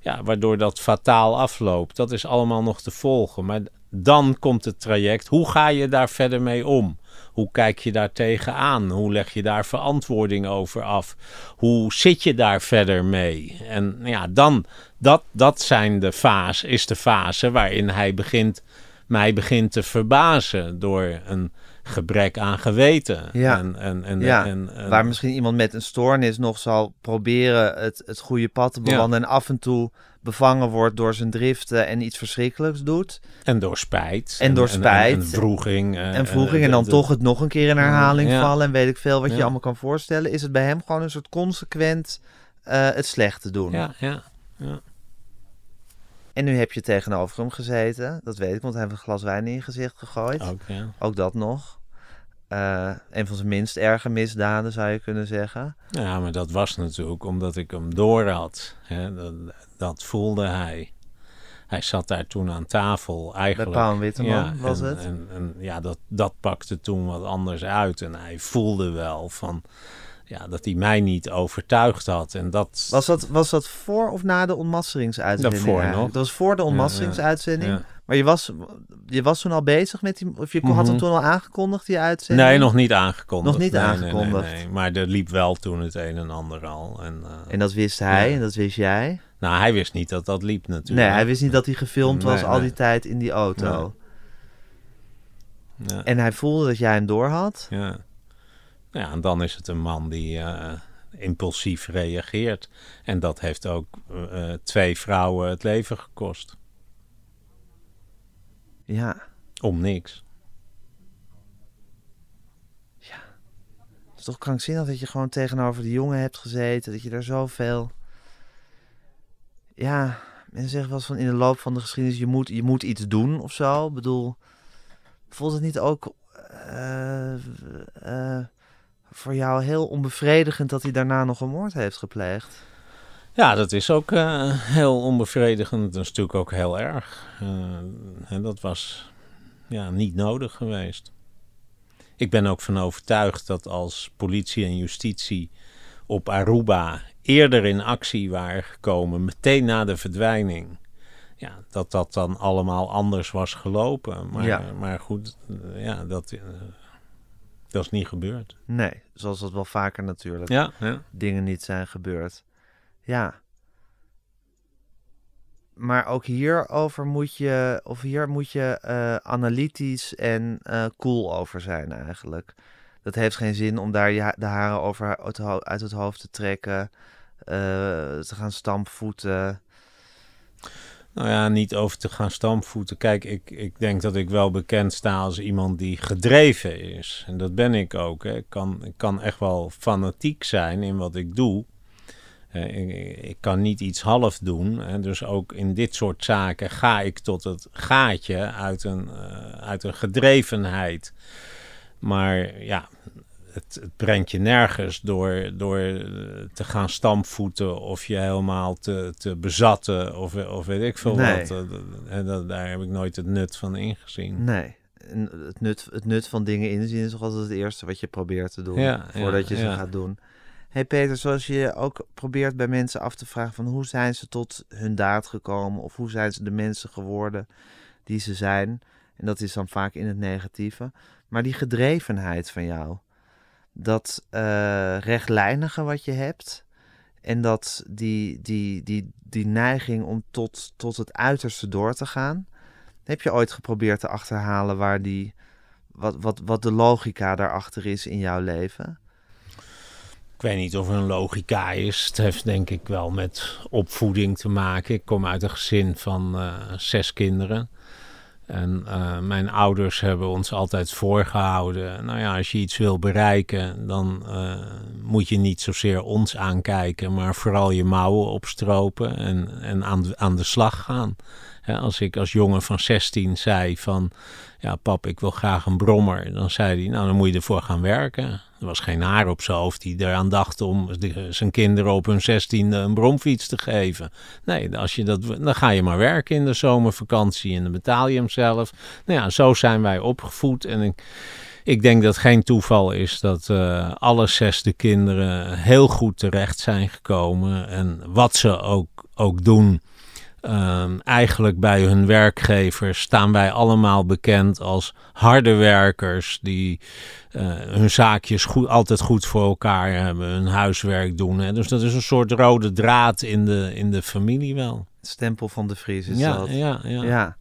C: ja, waardoor dat fataal afloopt. Dat is allemaal nog te volgen. Maar dan komt het traject. Hoe ga je daar verder mee om? Hoe kijk je daar tegenaan? Hoe leg je daar verantwoording over af? Hoe zit je daar verder mee? En ja, dan, dat, dat zijn de fase, is de fase waarin hij begint, mij begint te verbazen door een gebrek aan geweten.
B: Ja.
C: En, en, en,
B: Ja,
C: en- en-
B: Waar misschien iemand met een stoornis nog zal proberen het, het goede pad te bewandelen. En af en toe bevangen wordt door zijn driften en iets verschrikkelijks doet.
C: en door spijt.
B: En door spijt.
C: En, vroeging. eh,
B: en vroeging en dan
C: de-
B: toch het nog een keer in herhaling vallen. En weet ik veel wat je allemaal kan voorstellen. Is het bij hem gewoon een soort consequent eh, het slechte doen.
C: Ja, ja.
B: En nu heb je tegenover hem gezeten. Dat weet ik, want hij heeft een glas wijn in je gezicht gegooid.
C: Ook, ja.
B: Ook dat nog. Eh, een van zijn minst erge misdaden zou je kunnen zeggen.
C: Ja, maar dat was natuurlijk omdat ik hem door had. Hè? Dat, dat voelde hij. Hij zat daar toen aan tafel eigenlijk.
B: Paul Witteman was
C: en,
B: het.
C: En, en ja, dat, dat pakte toen wat anders uit. En hij voelde wel van, ja, dat hij mij niet overtuigd had. En dat...
B: Was dat, was dat voor of na de ontmasseringsuitzending?
C: Daarvoor
B: eigenlijk?
C: nog.
B: Dat was voor de ontmasseringsuitzending.
C: Ja.
B: Maar je was, je was toen al bezig met die... Of je had
C: Mhm.
B: hem toen al aangekondigd, die uitzending?
C: Nee, nog niet aangekondigd.
B: Nog niet
C: Nee,
B: aangekondigd.
C: Nee, nee. Maar er liep wel toen het een en ander al. En, eh,
B: En dat wist hij en dat wist jij.
C: nou, hij wist niet dat dat liep natuurlijk.
B: Nee, hij wist niet dat hij gefilmd was al die tijd in die auto.
C: Ja.
B: En hij voelde dat jij hem door had.
C: Ja. Ja, en dan is het een man die eh, impulsief reageert. En dat heeft ook eh, twee vrouwen het leven gekost.
B: Ja,
C: Om niks.
B: het is toch krankzinnig dat je gewoon tegenover die jongen hebt gezeten. Dat je daar zoveel... Ja, mensen zeggen wel eens van in de loop van de geschiedenis... je moet, je moet iets doen of zo. Ik bedoel, voelt het niet ook eh, voor jou heel onbevredigend... dat hij daarna nog een moord heeft gepleegd?
C: Ja, dat is ook eh, heel onbevredigend. Dat is natuurlijk ook heel erg. Eh, en dat was ja, niet nodig geweest. Ik ben ook van overtuigd dat als politie en justitie op Aruba eerder in actie waren gekomen, meteen na de verdwijning, ja, dat dat dan allemaal anders was gelopen. Maar,
B: Ja.
C: maar goed, eh, ja, dat, eh, dat is niet gebeurd.
B: Nee, zoals dat wel vaker natuurlijk.
C: Ja, ja.
B: dingen niet zijn gebeurd. Ja. Maar ook hierover moet je, of hier moet je eh, analytisch en eh, cool over zijn eigenlijk. Dat heeft geen zin om daar je, de haren over uit, het ho- uit het hoofd te trekken, eh, te gaan stampvoeten.
C: Nou ja, niet over te gaan stampvoeten. Kijk, ik, ik denk dat ik wel bekend sta als iemand die gedreven is. En dat ben ik ook. Hè. Ik, kan, ik kan echt wel fanatiek zijn in wat ik doe. Eh, ik, kan niet iets half doen. Hè. Dus ook in dit soort zaken ga ik tot het gaatje uit een, eh, uit een gedrevenheid. Maar ja, het, het brengt je nergens door, door eh, te gaan stampvoeten of je helemaal te, te bezatten of, of weet ik veel
B: Nee.
C: wat. En dat, daar heb ik nooit het nut van ingezien.
B: Nee. Het, nut, het nut van dingen inzien is toch altijd het eerste wat je probeert te doen.
C: Ja,
B: voordat
C: ja,
B: je ze
C: ja.
B: gaat doen. hey Peter, zoals je ook probeert bij mensen af te vragen van hoe zijn ze tot hun daad gekomen of hoe zijn ze de mensen geworden die ze zijn. En dat is dan vaak in het negatieve. Maar die gedrevenheid van jou, dat eh, rechtlijnige wat je hebt en dat die, die, die, die neiging om tot, tot het uiterste door te gaan. Heb je ooit geprobeerd te achterhalen waar die, wat, wat, wat de logica daarachter is in jouw leven?
C: Ik weet niet of er een logica is. Het heeft denk ik wel met opvoeding te maken. Ik kom uit een gezin van eh, zes kinderen. En eh, mijn ouders hebben ons altijd voorgehouden. Nou ja, als je iets wil bereiken, dan eh, moet je niet zozeer ons aankijken, maar vooral je mouwen opstropen en, en aan, aan de slag gaan. Als ik als jongen van 16 zei van, ja pap, ik wil graag een brommer, dan zei hij, nou dan moet je ervoor gaan werken. Er was geen haar op zijn hoofd die eraan dacht om zijn kinderen op hun 16e een bromfiets te geven. Nee, als je dat, dan ga je maar werken in de zomervakantie en dan betaal je hem zelf. Nou ja, zo zijn wij opgevoed en ik, ik denk dat geen toeval is dat eh, alle zes de kinderen heel goed terecht zijn gekomen. En wat ze ook, ook doen, Ehm, eigenlijk bij hun werkgevers staan wij allemaal bekend als harde werkers die uh, hun zaakjes goed, altijd goed voor elkaar hebben, hun huiswerk doen. Hè. Dus dat is een soort rode draad in de, in de familie wel.
B: Het stempel van de Vries is
C: ja,
B: dat.
C: Ja, ja.
B: ja.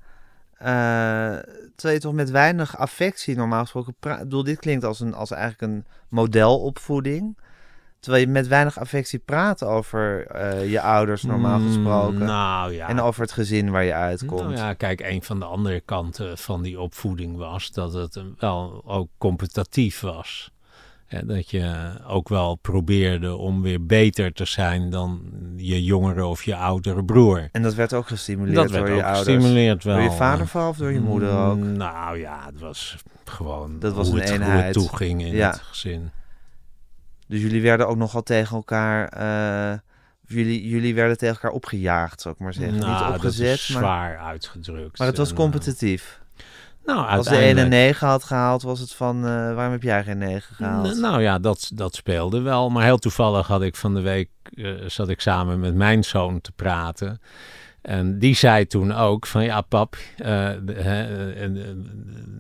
B: Uh, terwijl je toch met weinig affectie normaal gesproken praat. Ik bedoel, dit klinkt als, een, als eigenlijk een modelopvoeding. Terwijl je met weinig affectie praat over uh, je ouders normaal gesproken.
C: Mm, nou ja.
B: En over het gezin waar je uitkomt.
C: Nou ja, kijk, een van de andere kanten van die opvoeding was dat het wel ook competitief was. En dat je ook wel probeerde om weer beter te zijn dan je jongere of je oudere broer.
B: En dat werd ook gestimuleerd
C: dat
B: door
C: werd
B: je
C: ook
B: ouders?
C: gestimuleerd wel.
B: Door je vader vooral of door je moeder ook?
C: Nou ja, het was gewoon
B: dat was
C: hoe,
B: een
C: het,
B: eenheid.
C: hoe het toeging in
B: Ja.
C: het gezin.
B: Dus jullie werden ook nogal tegen elkaar... Uh, jullie, jullie werden tegen elkaar opgejaagd, zou ik maar zeggen.
C: Nou,
B: Niet opgezet,
C: dat is
B: maar...
C: zwaar uitgedrukt.
B: Maar het was
C: En,
B: competitief.
C: nou,
B: Als de ene
C: uiteindelijk-
B: 9 had gehaald, was het van... Uh, waarom heb jij geen 9 gehaald?
C: N- Nou ja, dat, dat speelde wel. Maar heel toevallig had ik van de week, eh, zat ik samen met mijn zoon te praten. En die zei toen ook van ja pap, eh, de- eh, eh,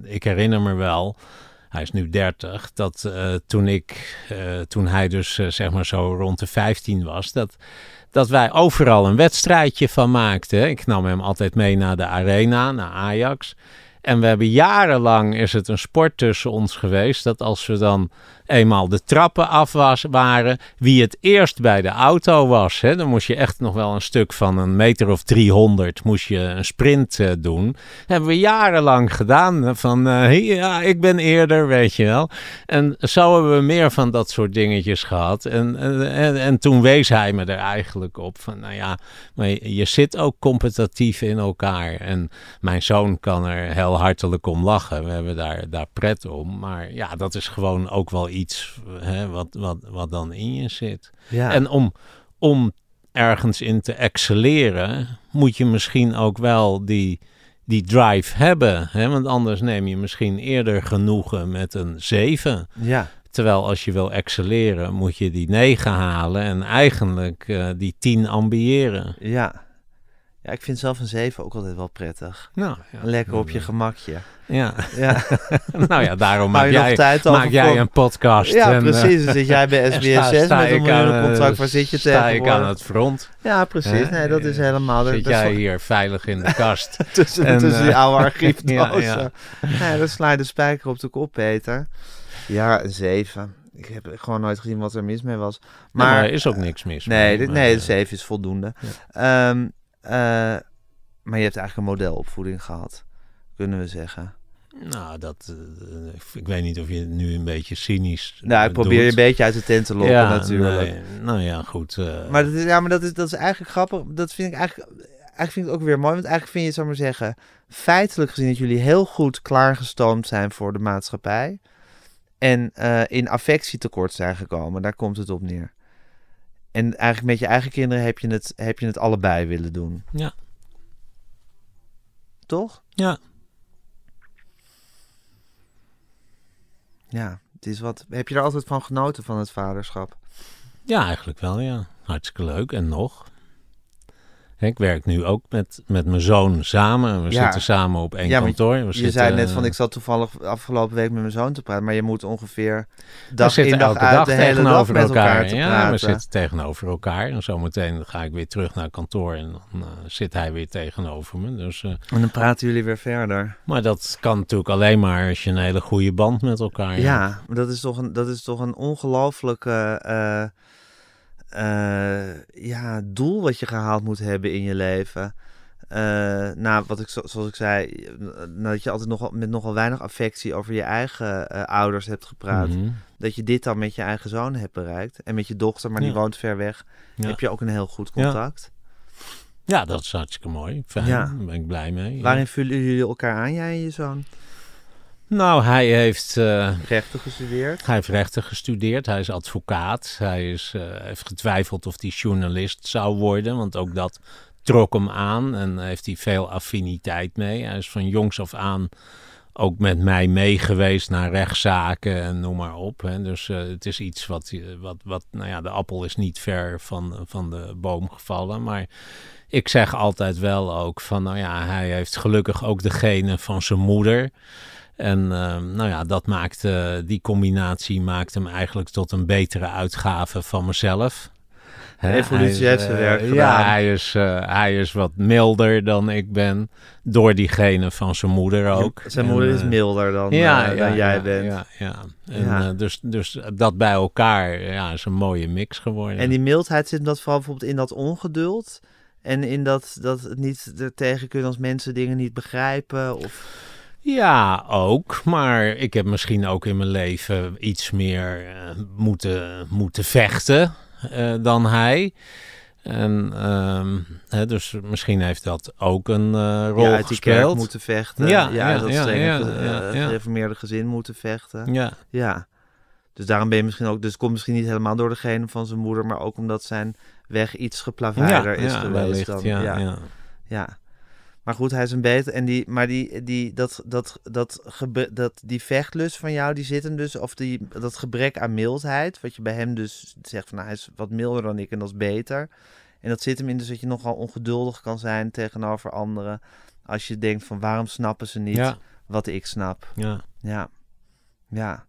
C: ik herinner me wel, hij is nu 30, dat eh, toen ik, eh, toen hij dus eh, zeg maar zo rond de 15 was, dat, dat wij overal een wedstrijdje van maakten. Ik nam hem altijd mee naar de arena, naar Ajax. En we hebben jarenlang is het een sport tussen ons geweest dat als we dan eenmaal de trappen af waren, wie het eerst bij de auto was. Hè, dan moest je echt nog wel een stuk van een meter of 300 moest je een sprint eh, doen. Hebben we jarenlang gedaan. Van eh, ja, ik ben eerder, weet je wel. En zo hebben we meer van dat soort dingetjes gehad. En, en, en, en toen wees hij me er eigenlijk op van, nou ja, maar je, je zit ook competitief in elkaar. En mijn zoon kan er hartelijk om lachen. We hebben daar, daar pret om. Maar ja, dat is gewoon ook wel iets hè, wat, wat, wat dan in je zit.
B: ja.
C: En om, om ergens in te excelleren, moet je misschien ook wel die, die drive hebben. Hè? Want anders neem je misschien eerder genoegen met een 7.
B: ja.
C: Terwijl als je wil excelleren, moet je die 9 halen en eigenlijk eh, die 10 ambiëren.
B: Ja. Ja, ik vind zelf een 7 ook altijd wel prettig.
C: Nou, ja,
B: Lekker op je gemakje.
C: eh, Ja,
B: Ja, [LAUGHS]
C: nou ja, daarom maak jij,
B: over
C: maak jij een podcast.
B: ja
C: en, eh,
B: precies. Dan zit jij bij [LAUGHS]
C: en
B: SBS
C: sta-
B: 6
C: sta
B: met een
C: eh.
B: Waar zit je
C: Sta ik aan het front.
B: Ja, precies. Nee, dat is helemaal...
C: Zit
B: dat
C: jij hier veilig in de kast. [LAUGHS]
B: tussen,
C: En,
B: tussen
C: eh,
B: die oude archiefdozen.
C: ja,
B: ja, dan sla je de spijker op de kop, Peter. Ja, een 7. Ik heb gewoon nooit gezien wat er mis mee was.
C: Maar, er is ook niks mis
B: nee,
C: mee,
B: dit, nee,
C: eh,
B: de 7 is voldoende. Ehm, eh, maar je hebt eigenlijk een modelopvoeding gehad, kunnen we zeggen.
C: Nou, dat, eh, ik weet niet of je nu een beetje cynisch
B: Nou, ik probeer je een beetje uit de tent te lokken
C: ja,
B: natuurlijk.
C: nee, nou ja, goed. eh,
B: Maar, dat is, ja, maar dat, is, dat is eigenlijk grappig. Dat vind ik eigenlijk, eigenlijk vind ik het ook weer mooi. Want eigenlijk vind je, zou maar zeggen, feitelijk gezien dat jullie heel goed klaargestoomd zijn voor de maatschappij. En in affectie tekort zijn gekomen. Daar komt het op neer. En eigenlijk met je eigen kinderen heb je het, heb je het allebei willen doen.
C: Ja.
B: Toch?
C: Ja.
B: Ja, het is wat. Heb je er altijd van genoten van het vaderschap?
C: Ja, eigenlijk wel, ja. Hartstikke leuk. En nog. Ik werk nu ook met, met mijn zoon samen. We
B: Ja.
C: zitten samen op één
B: Ja,
C: kantoor. We
B: je
C: zitten,
B: zei net van
C: eh,
B: ik zat toevallig afgelopen week met mijn zoon te praten, maar je moet ongeveer dag in dag
C: elke
B: uit
C: dag
B: de hele dag
C: tegenover
B: met
C: elkaar.
B: elkaar te
C: ja,
B: praten.
C: we zitten tegenover elkaar. En zometeen ga ik weer terug naar kantoor en dan eh, zit hij weer tegenover me. Dus, eh,
B: En dan praten jullie weer verder.
C: maar dat kan natuurlijk alleen maar als je een hele goede band met elkaar hebt.
B: Ja, maar dat is toch een, dat is toch een ongelooflijke eh, eh, ja, doel wat je gehaald moet hebben in je leven. Eh, nou, wat ik, zo- zoals ik zei, eh, dat je altijd nogal, met nogal weinig affectie over je eigen eh, ouders hebt gepraat.
C: Mhm.
B: Dat je dit dan met je eigen zoon hebt bereikt. En met je dochter, maar die
C: Ja.
B: woont ver weg,
C: Ja.
B: heb je ook een heel goed
C: Ja.
B: contact.
C: Ja, dat is hartstikke mooi. Fijn,
B: Ja.
C: daar ben ik blij mee. ja.
B: Waarin vullen jullie elkaar aan, jij en je zoon?
C: Nou, hij heeft, eh,
B: Rechten gestudeerd?
C: hij heeft rechten gestudeerd. Hij is advocaat. Hij is, eh, heeft getwijfeld of hij journalist zou worden. Want ook dat trok hem aan. En heeft hij veel affiniteit mee. Hij is van jongs af aan ook met mij meegeweest naar rechtszaken en noem maar op. Hè. Dus eh, het is iets wat, wat, wat, nou ja, de appel is niet ver van, van de boom gevallen. Maar ik zeg altijd wel ook van, nou ja, hij heeft gelukkig ook de genen van zijn moeder. En ehm, nou ja, dat maakt, die combinatie maakt hem eigenlijk tot een betere uitgave van mezelf.
B: Evolutie heeft zijn werk gedaan.
C: Ja, hij is, uh, hij is wat milder dan ik ben. Door die genen van zijn moeder ook.
B: Zijn moeder is milder dan, ja, uh, dan jij bent.
C: Ja, ja. En, uh, dus, dus dat bij elkaar ja, is een mooie mix geworden.
B: En die mildheid zit dat vooral bijvoorbeeld in dat ongeduld. En in dat, dat het niet er tegen kunnen als mensen dingen niet begrijpen. Of...
C: Ja, ook. Maar ik heb misschien ook in mijn leven iets meer moeten, moeten vechten. Uh, dan hij. En, hè, dus misschien heeft dat ook een uh, rol
B: ja, uit
C: die gespeeld.
B: moeten vechten. Ja, ja, ja dat ja, ja, ja, gereformeerde gezin moeten vechten.
C: Ja.
B: ja. Dus daarom ben je misschien ook... Dus het komt misschien niet helemaal door degene van zijn moeder... maar ook omdat zijn weg iets geplaveirder is geweest.
C: Wellicht, dan, ja, ja.
B: ja. Maar goed, hij is een beter. En die, maar die, die, dat, dat, dat, dat, die vechtlust van jou, die zit hem dus, of die, dat gebrek aan mildheid, wat je bij hem dus zegt van, nou, hij is wat milder dan ik en dat is beter. En dat zit hem in dus dat je nogal ongeduldig kan zijn tegenover anderen. Als je denkt van, waarom snappen ze niet wat ik snap?
C: Ja.
B: Ja. Ja.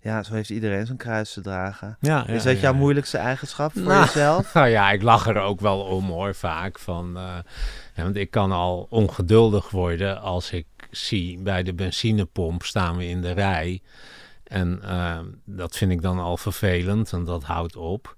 B: Ja, zo heeft iedereen zijn kruis te dragen.
C: Ja,
B: is dat jouw moeilijkste eigenschap voor
C: Nou,
B: jezelf? [LAUGHS]
C: Nou ja, ik lach er ook wel om hoor, vaak. Van, uh, ja, want ik kan al ongeduldig worden als ik zie bij de benzinepomp staan we in de rij. En uh, dat vind ik dan al vervelend en dat houdt op.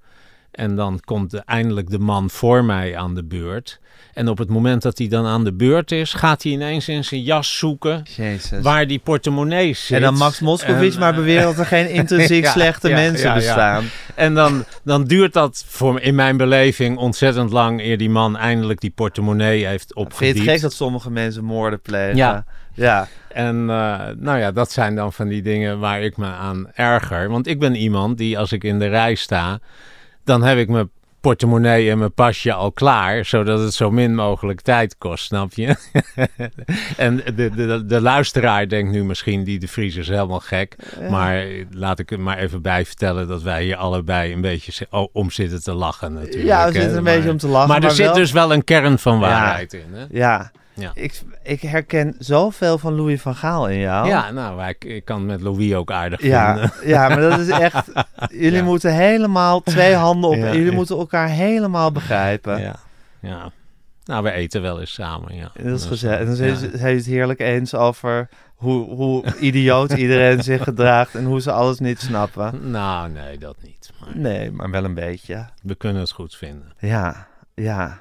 C: En dan komt de, eindelijk de man voor mij aan de beurt. En op het moment dat hij dan aan de beurt is, gaat hij ineens in zijn jas zoeken
B: Jezus.
C: waar die portemonnee zit.
B: En dan Max
C: En,
B: maar
C: eh,
B: beweren dat er geen intrinsiek [LAUGHS]
C: ja,
B: slechte
C: ja,
B: mensen
C: ja,
B: bestaan.
C: En dan, dan duurt dat voor, in mijn beleving ontzettend lang eer die man eindelijk die portemonnee heeft
B: Vind je het gek dat sommige mensen moorden plegen?
C: Ja.
B: Ja.
C: En uh, nou ja, dat zijn dan van die dingen waar ik me aan erger. Want ik ben iemand die als ik in de rij sta, dan heb ik mijn portemonnee en mijn pasje al klaar, zodat het zo min mogelijk tijd kost, snap je? [LAUGHS] en de, de, de, de, luisteraar denkt nu misschien, die de Vries is helemaal gek.
B: Ja.
C: Maar laat ik er maar even bij vertellen dat wij hier allebei een beetje oh, om zitten te lachen natuurlijk.
B: Ja, we zitten een
C: Maar-
B: beetje om te lachen.
C: Maar er zit
B: wel-
C: dus wel een kern van waarheid in, hè?
B: Ja.
C: Ja.
B: Ik, ik herken zoveel van Louis van Gaal in jou.
C: Ja, nou, ik, ik kan met Louis ook aardig
B: Ja,
C: vinden.
B: ja, maar dat is echt... [LAUGHS] Jullie
C: Ja.
B: moeten helemaal twee handen op...
C: Ja,
B: jullie moeten elkaar helemaal begrijpen.
C: Ja, ja. Nou, we eten wel eens samen, ja.
B: En dat is gezellig. En dan zijn ze het heerlijk eens over hoe, hoe idioot iedereen zich gedraagt... en hoe ze alles niet snappen.
C: Nou, nee, dat niet. Maar
B: Nee, maar wel een beetje.
C: we kunnen het goed vinden.
B: Ja, ja.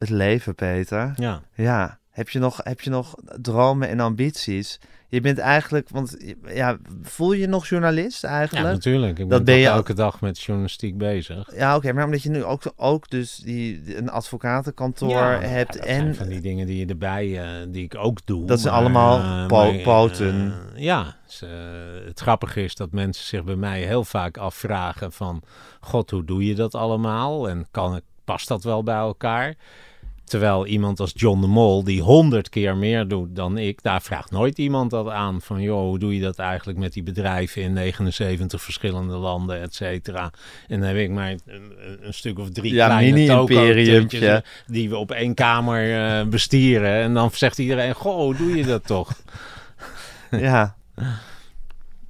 B: Het leven, Peter.
C: Ja.
B: Ja. Heb je nog, heb je nog dromen en ambities? Je bent eigenlijk, want ja, voel je nog journalist
C: Ja,
B: eigenlijk?
C: natuurlijk. Ik
B: Dat
C: ben,
B: ben
C: toch
B: je
C: elke dag met journalistiek bezig.
B: Ja, oké, maar omdat je nu ook, ook dus die, een advocatenkantoor
C: Ja,
B: hebt
C: dat
B: en
C: van die dingen die je erbij, eh, die ik ook doe.
B: Dat zijn allemaal po-
C: maar, eh,
B: poten.
C: ja, ze- het grappige is dat mensen zich bij mij heel vaak afvragen van... God, hoe doe je dat allemaal? En kan, past dat wel bij elkaar? Terwijl iemand als John de Mol, die honderd keer meer doet dan ik, daar vraagt nooit iemand dat aan. Van joh, hoe doe je dat eigenlijk met die bedrijven in 79 verschillende landen, et cetera. En dan heb ik maar een, een stuk of drie
B: Ja,
C: kleine toko-tutjes, eh, die we op één kamer eh, bestieren. En dan zegt iedereen, goh, hoe doe je dat toch? [LAUGHS]
B: ja.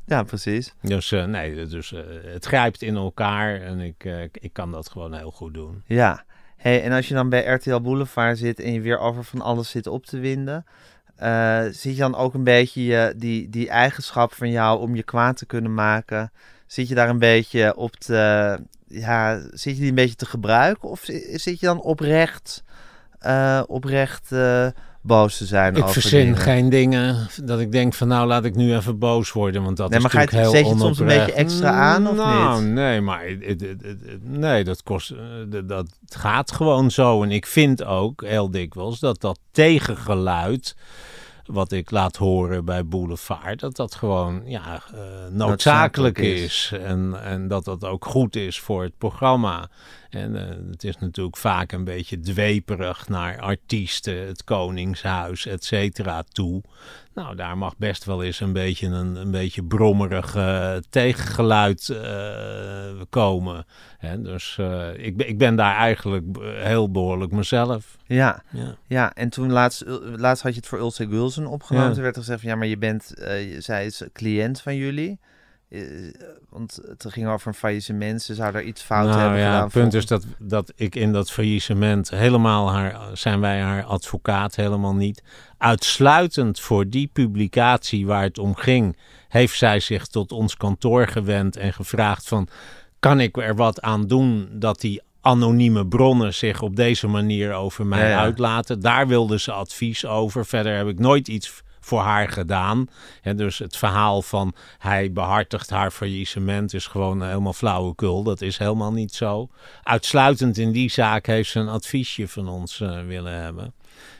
B: Ja, precies.
C: Dus eh, nee, dus het grijpt in elkaar en ik, ik kan dat gewoon heel goed doen.
B: Ja. Hey, en als je dan bij RTL Boulevard zit en je weer over van alles zit op te winden, eh zit je dan ook een beetje je, die, die eigenschap van jou om je kwaad te kunnen maken, zit je daar een beetje op te, ja, zit je die een beetje te gebruiken? Of zi- zit je dan oprecht, eh, oprecht eh, boos te zijn
C: Ik verzin
B: dingen?
C: geen dingen dat ik denk van nou laat ik nu even boos worden, want dat
B: Nee,
C: is
B: maar ga je
C: natuurlijk
B: het-
C: heel
B: zet je het soms een beetje extra aan, of
C: nou,
B: niet?
C: nee, maar het, het- het- het- nee, dat kost, eh, dat, gaat gewoon zo. En ik vind ook heel dikwijls dat dat tegengeluid wat ik laat horen bij Boulevard, dat dat gewoon ja, eh, noodzakelijk
B: Noodzakelijk is.
C: is. En, en dat dat ook goed is voor het programma. En uh, het is natuurlijk vaak een beetje dweperig naar artiesten, het Koningshuis, et cetera, toe. Nou, daar mag best wel eens een beetje een, een beetje brommerig uh, tegengeluid uh, komen. Hè? Dus ik, ik ben daar eigenlijk heel behoorlijk mezelf.
B: Ja, ja. ja en toen laatst, laatst had je het voor Ulse Gulsen opgenomen. Ja. Toen werd er gezegd van ja, maar je bent, zij is cliënt van jullie. Uh, want het ging over een faillissement. Ze zou er iets fout
C: nou,
B: hebben
C: ja,
B: gedaan.
C: Het punt is dat, dat ik in dat faillissement helemaal haar... zijn wij haar advocaat helemaal niet. Uitsluitend voor die publicatie waar het om ging... heeft zij zich tot ons kantoor gewend en gevraagd van... kan ik er wat aan doen dat die anonieme bronnen zich op deze manier over mij
B: Ja, ja.
C: uitlaten? Daar wilde ze advies over. Verder heb ik nooit iets voor haar gedaan. En dus het verhaal van hij behartigt haar faillissement is gewoon helemaal flauwekul. Dat is helemaal niet zo. Uitsluitend in die zaak heeft ze een adviesje van ons eh, willen hebben.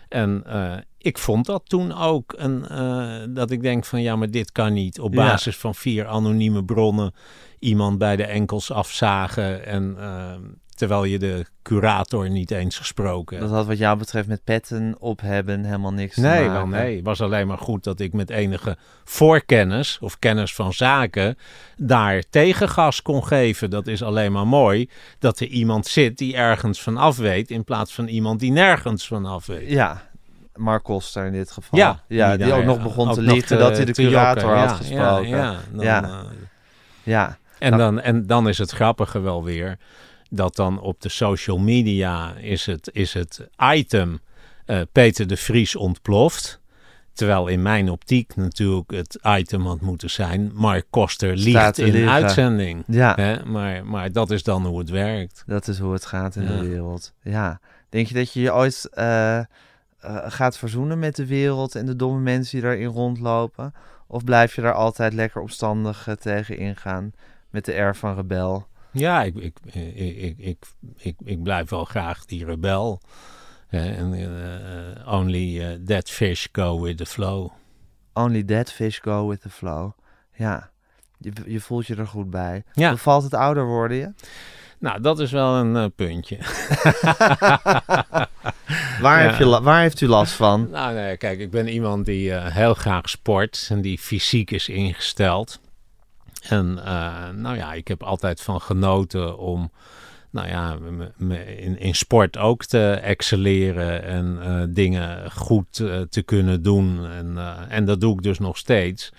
C: En eh, ik vond dat toen ook eh, dat ik denk van ja, maar dit kan niet. Op
B: Ja.
C: basis van vier anonieme bronnen iemand bij de enkels afzagen en eh, terwijl je de curator niet eens gesproken hebt.
B: Dat had wat jou betreft met petten op hebben helemaal niks te
C: Nee,
B: maken.
C: wel nee. Het was alleen maar goed dat ik met enige voorkennis of kennis van zaken daar tegengas kon geven. Dat is alleen maar mooi dat er iemand zit die ergens van af weet in plaats van iemand die nergens van af weet.
B: Ja, Mark Koster in dit geval.
C: Ja,
B: ja die, ook nog begon
C: ook
B: te liegen dat hij de
C: te
B: curator had
C: Ja,
B: gesproken.
C: Ja, ja, dan,
B: Ja.
C: eh,
B: Ja,
C: En,
B: Nou-
C: dan, en dan is het grappige wel weer dat dan op de social media is het, is het item eh, Peter de Vries ontploft. Terwijl in mijn optiek natuurlijk het item had moeten zijn Mark Koster liegt in
B: liegen.
C: uitzending.
B: ja.
C: Hè? Maar, maar dat is dan hoe het werkt.
B: dat is hoe het gaat in
C: Ja.
B: de wereld. Ja. Denk je dat je je ooit eh, eh, gaat verzoenen met de wereld en de domme mensen die daarin rondlopen? Of blijf je daar altijd lekker opstandig tegen ingaan met de air van rebel?
C: Ja, ik, ik, ik, ik, ik, blijf wel graag die rebel. En, eh, only eh, that fish go with the flow.
B: Only dead fish go with the flow. Ja, je, je voelt je er goed bij.
C: Ja.
B: Bevalt het ouder worden je?
C: Nou, dat is wel een eh, puntje. [LAUGHS]
B: Waar,
C: Ja.
B: heb je, la- waar heeft u last van?
C: Nou, nee, kijk, ik ben iemand die eh, heel graag sport en die fysiek is ingesteld. En eh, nou ja, ik heb altijd van genoten om, nou ja, in, in sport ook te excelleren en eh, dingen goed eh, te kunnen doen. En, en dat doe ik dus nog steeds.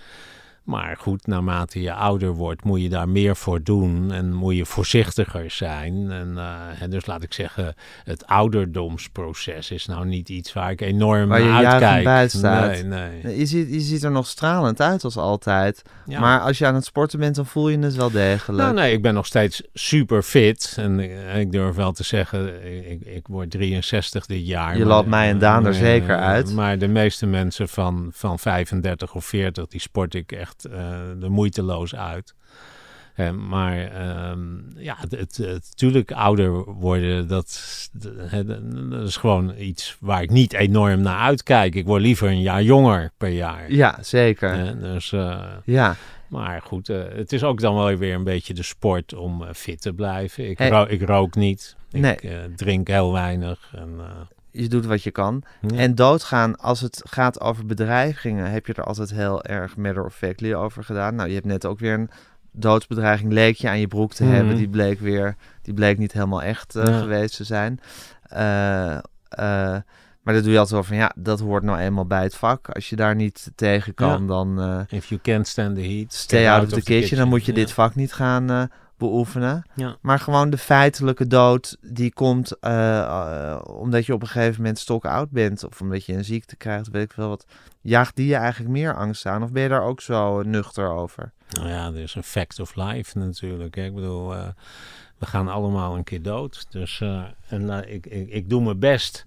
C: Maar goed, naarmate je ouder wordt, moet je daar meer voor doen en moet je voorzichtiger zijn. En, eh, dus laat ik zeggen, het ouderdomsproces is nou niet iets waar ik enorm
B: Waar je
C: naar uitkijk.
B: bij staat.
C: Nee, nee.
B: Je ziet, je ziet er nog stralend uit als altijd.
C: Ja.
B: Maar als je aan het sporten bent, dan voel je het wel degelijk.
C: Nou, nee, ik ben nog steeds super fit. En ik, ik durf wel te zeggen, ik, ik word 63 dit jaar.
B: Je
C: Maar-
B: laat mij en Daan er
C: eh,
B: zeker uit.
C: Maar de meeste mensen van, van 35 of 40, die sport ik echt eh er moeiteloos uit. Eh, maar ehm, ja, het, het, het- natuurlijk ouder worden, dat, dat, dat is gewoon iets waar ik niet enorm naar uitkijk. Ik word liever een jaar jonger per jaar.
B: Ja, zeker.
C: Eh, dus,
B: Ja.
C: maar goed, het is ook dan wel weer een beetje de sport om fit te blijven. Ik,
B: Hey.
C: ro- ik rook niet. Ik
B: Nee.
C: drink heel weinig. En,
B: Je doet wat je kan.
C: ja.
B: En doodgaan, als het gaat over bedreigingen, heb je er altijd heel erg matter of factly over gedaan. Nou, je hebt net ook weer een doodsbedreiging, leek je aan je broek te
C: Mhm.
B: hebben. Die bleek weer, die bleek niet helemaal echt eh,
C: Ja.
B: geweest te zijn. Eh, eh, maar dat doe je altijd wel van, ja, dat hoort nou eenmaal bij het vak. Als je daar niet tegen kan,
C: Ja.
B: dan
C: If you can't stand the heat,
B: stay out of the kitchen. Dan moet je
C: Ja.
B: dit vak niet gaan beoefenen.
C: Ja.
B: Maar gewoon de feitelijke dood, die komt eh, eh, omdat je op een gegeven moment stokoud bent. Of omdat je een ziekte krijgt, weet ik veel wat. Jaagt die je eigenlijk meer angst aan? Of ben je daar ook zo nuchter over?
C: Nou ja, er is een fact of life natuurlijk. hè. Ik bedoel, eh, we gaan allemaal een keer dood. Dus en, ik, ik, ik doe mijn best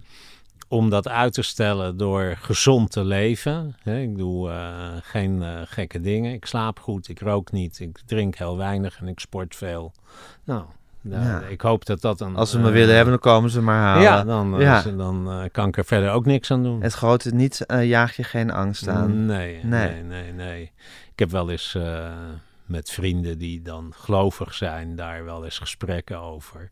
C: om dat uit te stellen door gezond te leven. Ik doe eh, geen eh, gekke dingen. Ik slaap goed, ik rook niet, ik drink heel weinig en ik sport veel. Nou,
B: Ja.
C: ik hoop dat dat een...
B: Als ze me
C: eh,
B: willen hebben, dan komen ze maar halen.
C: Ja, dan, eh,
B: Ja.
C: ze- dan eh, kan ik er verder ook niks aan doen.
B: Het grote niet eh, jaag je geen angst aan.
C: Nee,
B: Nee.
C: nee, nee, nee. Ik heb wel eens eh, met vrienden die dan gelovig zijn, daar wel eens gesprekken over.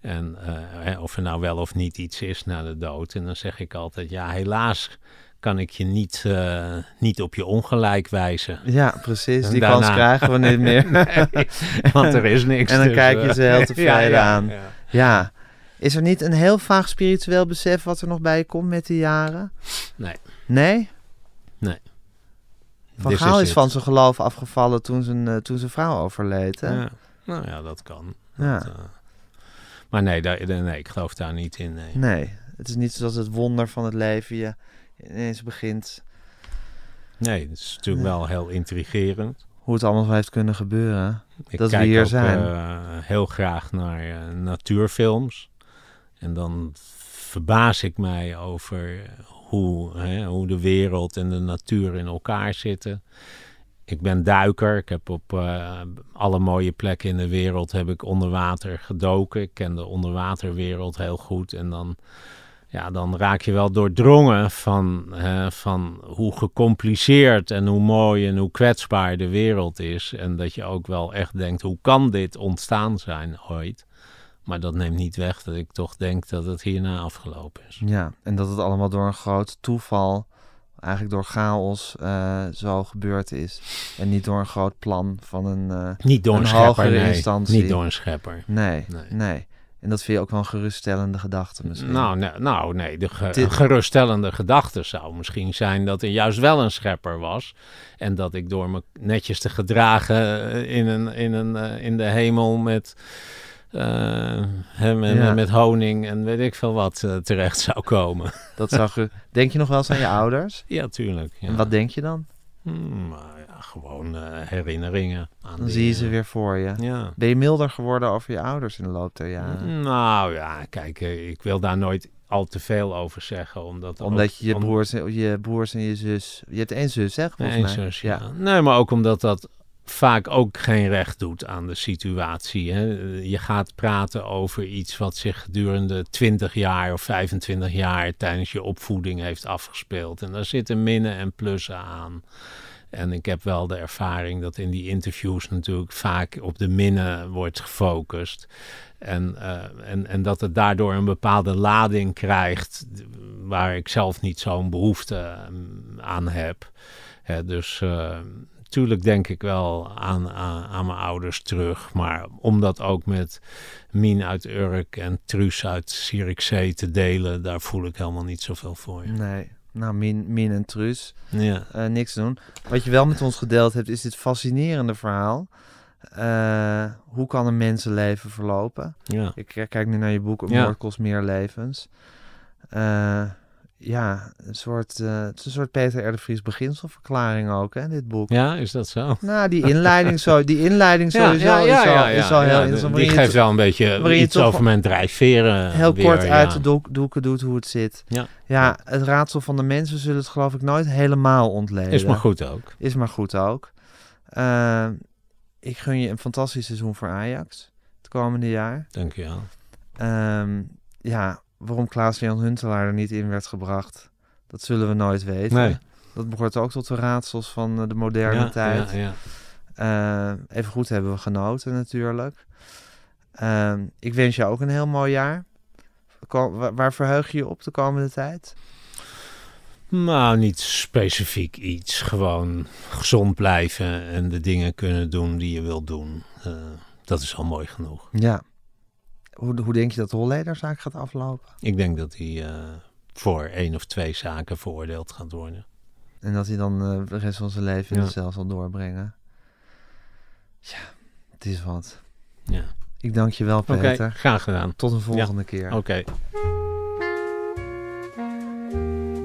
C: En eh, of er nou wel of niet iets is na de dood. En dan zeg ik altijd, ja, helaas kan ik je niet, uh, niet op je ongelijk wijzen.
B: Ja, precies. Die daarna... kans krijgen we niet meer. [LAUGHS]
C: nee, want er is niks.
B: en dan
C: dus,
B: kijk je ze heel [LAUGHS] tevreden
C: ja,
B: aan.
C: ja.
B: Ja. Is er niet een heel vaag spiritueel besef wat er nog bij je komt met de jaren?
C: Nee.
B: Nee?
C: Nee.
B: Van
C: This
B: Gaal
C: is
B: van zijn geloof afgevallen toen zijn, uh, toen zijn vrouw overleed. Hè?
C: Ja. Nou ja, dat kan.
B: Ja.
C: Dat, maar nee, daar, nee, ik geloof daar niet in. Nee.
B: Nee, het is niet zoals het wonder van het leven je ineens begint.
C: Nee, het is natuurlijk wel heel intrigerend.
B: Hoe het allemaal heeft kunnen gebeuren.
C: Ik
B: dat
C: kijk
B: we hier
C: ook,
B: zijn.
C: Uh, heel graag naar uh, natuurfilms. En dan verbaas ik mij over hoe, hè, hoe de wereld en de natuur in elkaar zitten. Ik ben duiker. Ik heb op uh, alle mooie plekken in de wereld heb ik onder water gedoken. Ik ken de onderwaterwereld heel goed. En dan, ja, dan raak je wel doordrongen van, van hoe gecompliceerd en hoe mooi en hoe kwetsbaar de wereld is. En dat je ook wel echt denkt, hoe kan dit ontstaan zijn ooit? Maar dat neemt niet weg dat ik toch denk dat het hierna afgelopen is.
B: Ja, en dat het allemaal door een groot toeval, eigenlijk door chaos, uh, zo gebeurd is. En niet door een groot plan van een uh,
C: Niet door een,
B: een
C: schepper, nee.
B: instantie.
C: Niet door een schepper.
B: Nee,
C: Nee.
B: En dat vind je ook wel een geruststellende gedachte misschien.
C: Nou, nee, nou, nee. De ge-
B: Dit-
C: geruststellende gedachte zou misschien zijn dat er juist wel een schepper was. En dat ik door me netjes te gedragen eh, in, een, in, een, eh, in de hemel met, eh, hè, met,
B: Ja.
C: met, met honing en weet ik veel wat eh, terecht zou komen. [LAUGHS]
B: Dat zou ge- denk je nog wel eens aan je [LAUGHS] ouders?
C: ja, tuurlijk. Ja.
B: En wat denk je dan?
C: Hmm, maar ja, gewoon eh, herinneringen aan
B: Dan zie je ze
C: eh,
B: weer voor je.
C: Ja.
B: Ben je milder geworden over je ouders in de loop der jaren?
C: Nou ja, kijk, eh, ik wil daar nooit al te veel over zeggen. Omdat,
B: Omdat je je
C: om-
B: broers, je broers en je zus... Je hebt één zus, hè, volgens
C: Eén
B: mij?
C: zus, ja. Nee, maar ook omdat dat vaak ook geen recht doet aan de situatie. Hè. Je gaat praten over iets wat zich gedurende 20 jaar of 25 jaar tijdens je opvoeding heeft afgespeeld. En daar zitten minnen en plussen aan. En ik heb wel de ervaring dat in die interviews natuurlijk vaak op de minnen wordt gefocust. En, eh, en, en dat het daardoor een bepaalde lading krijgt waar ik zelf niet zo'n behoefte eh, aan heb. Dus uh, tuurlijk denk ik wel aan, aan, aan, mijn ouders terug. Maar om dat ook met Mien uit Urk en Truus uit Zierikzee te delen, daar voel ik helemaal niet zoveel voor.
B: Nee. Nou, Min, Min en Truus.
C: Ja.
B: Uh, niks doen. Wat je wel met ons gedeeld hebt, is dit fascinerende verhaal. Uh, hoe kan een mensenleven verlopen?
C: Ja.
B: Ik kijk nu naar je boek, Een
C: Ja.
B: kost meer levens. Uh, ja, een soort, uh, het is een soort Peter R. de Vries beginselverklaring ook, hè, dit boek.
C: Ja, is dat zo?
B: Nou, die inleiding, zo, die inleiding [LAUGHS] sowieso
C: ja, ja,
B: is al, is al heel interessant.
C: Die geeft wel een beetje iets over mijn drijfveren.
B: heel
C: weer,
B: kort uit de doek, doeken doet hoe het zit.
C: Ja.
B: Ja, het raadsel van de mensen zullen het geloof ik nooit helemaal ontleden.
C: Is maar goed ook.
B: Is maar goed ook. Uh, ik gun je een fantastisch seizoen voor Ajax het komende jaar.
C: Dank je wel.
B: Um, ja, waarom Klaas-Jan Huntelaar er niet in werd gebracht, dat zullen we nooit weten.
C: Nee.
B: Dat behoort ook tot de raadsels van de moderne
C: ja,
B: tijd.
C: Ja, ja.
B: Uh, even goed hebben we genoten natuurlijk. Uh, ik wens je ook een heel mooi jaar. Waar, waar verheug je je op de komende tijd?
C: Nou, niet specifiek iets. Gewoon gezond blijven en de dingen kunnen doen die je wilt doen. Uh, dat is al mooi genoeg.
B: Ja. Hoe, hoe denk je dat de Hollederzaak gaat aflopen?
C: Ik denk dat hij uh, voor één of twee zaken veroordeeld gaat worden.
B: En dat hij dan uh, de rest van zijn leven in
C: Ja.
B: de cel zal doorbrengen. Ja, het is wat.
C: Ja.
B: Ik dank je wel,
C: Oké,
B: Peter.
C: graag gedaan.
B: Tot een volgende keer.
C: Oké. Okay.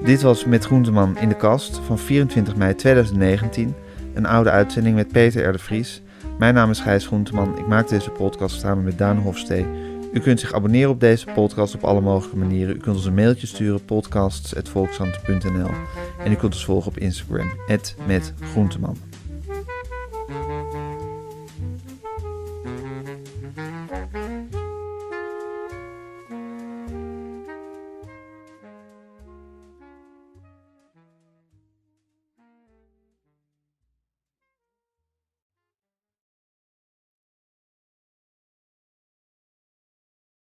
B: Dit was Met Groenteman in de kast van 24 mei 2019. Een oude uitzending met Peter R. de Vries. Mijn naam is Gijs Groenteman. Ik maak deze podcast samen met Daan Hofstee. U kunt zich abonneren op deze podcast op alle mogelijke manieren. U kunt ons een mailtje sturen, podcasts.volkshand.nl En u kunt ons volgen op Instagram, met Groenteman.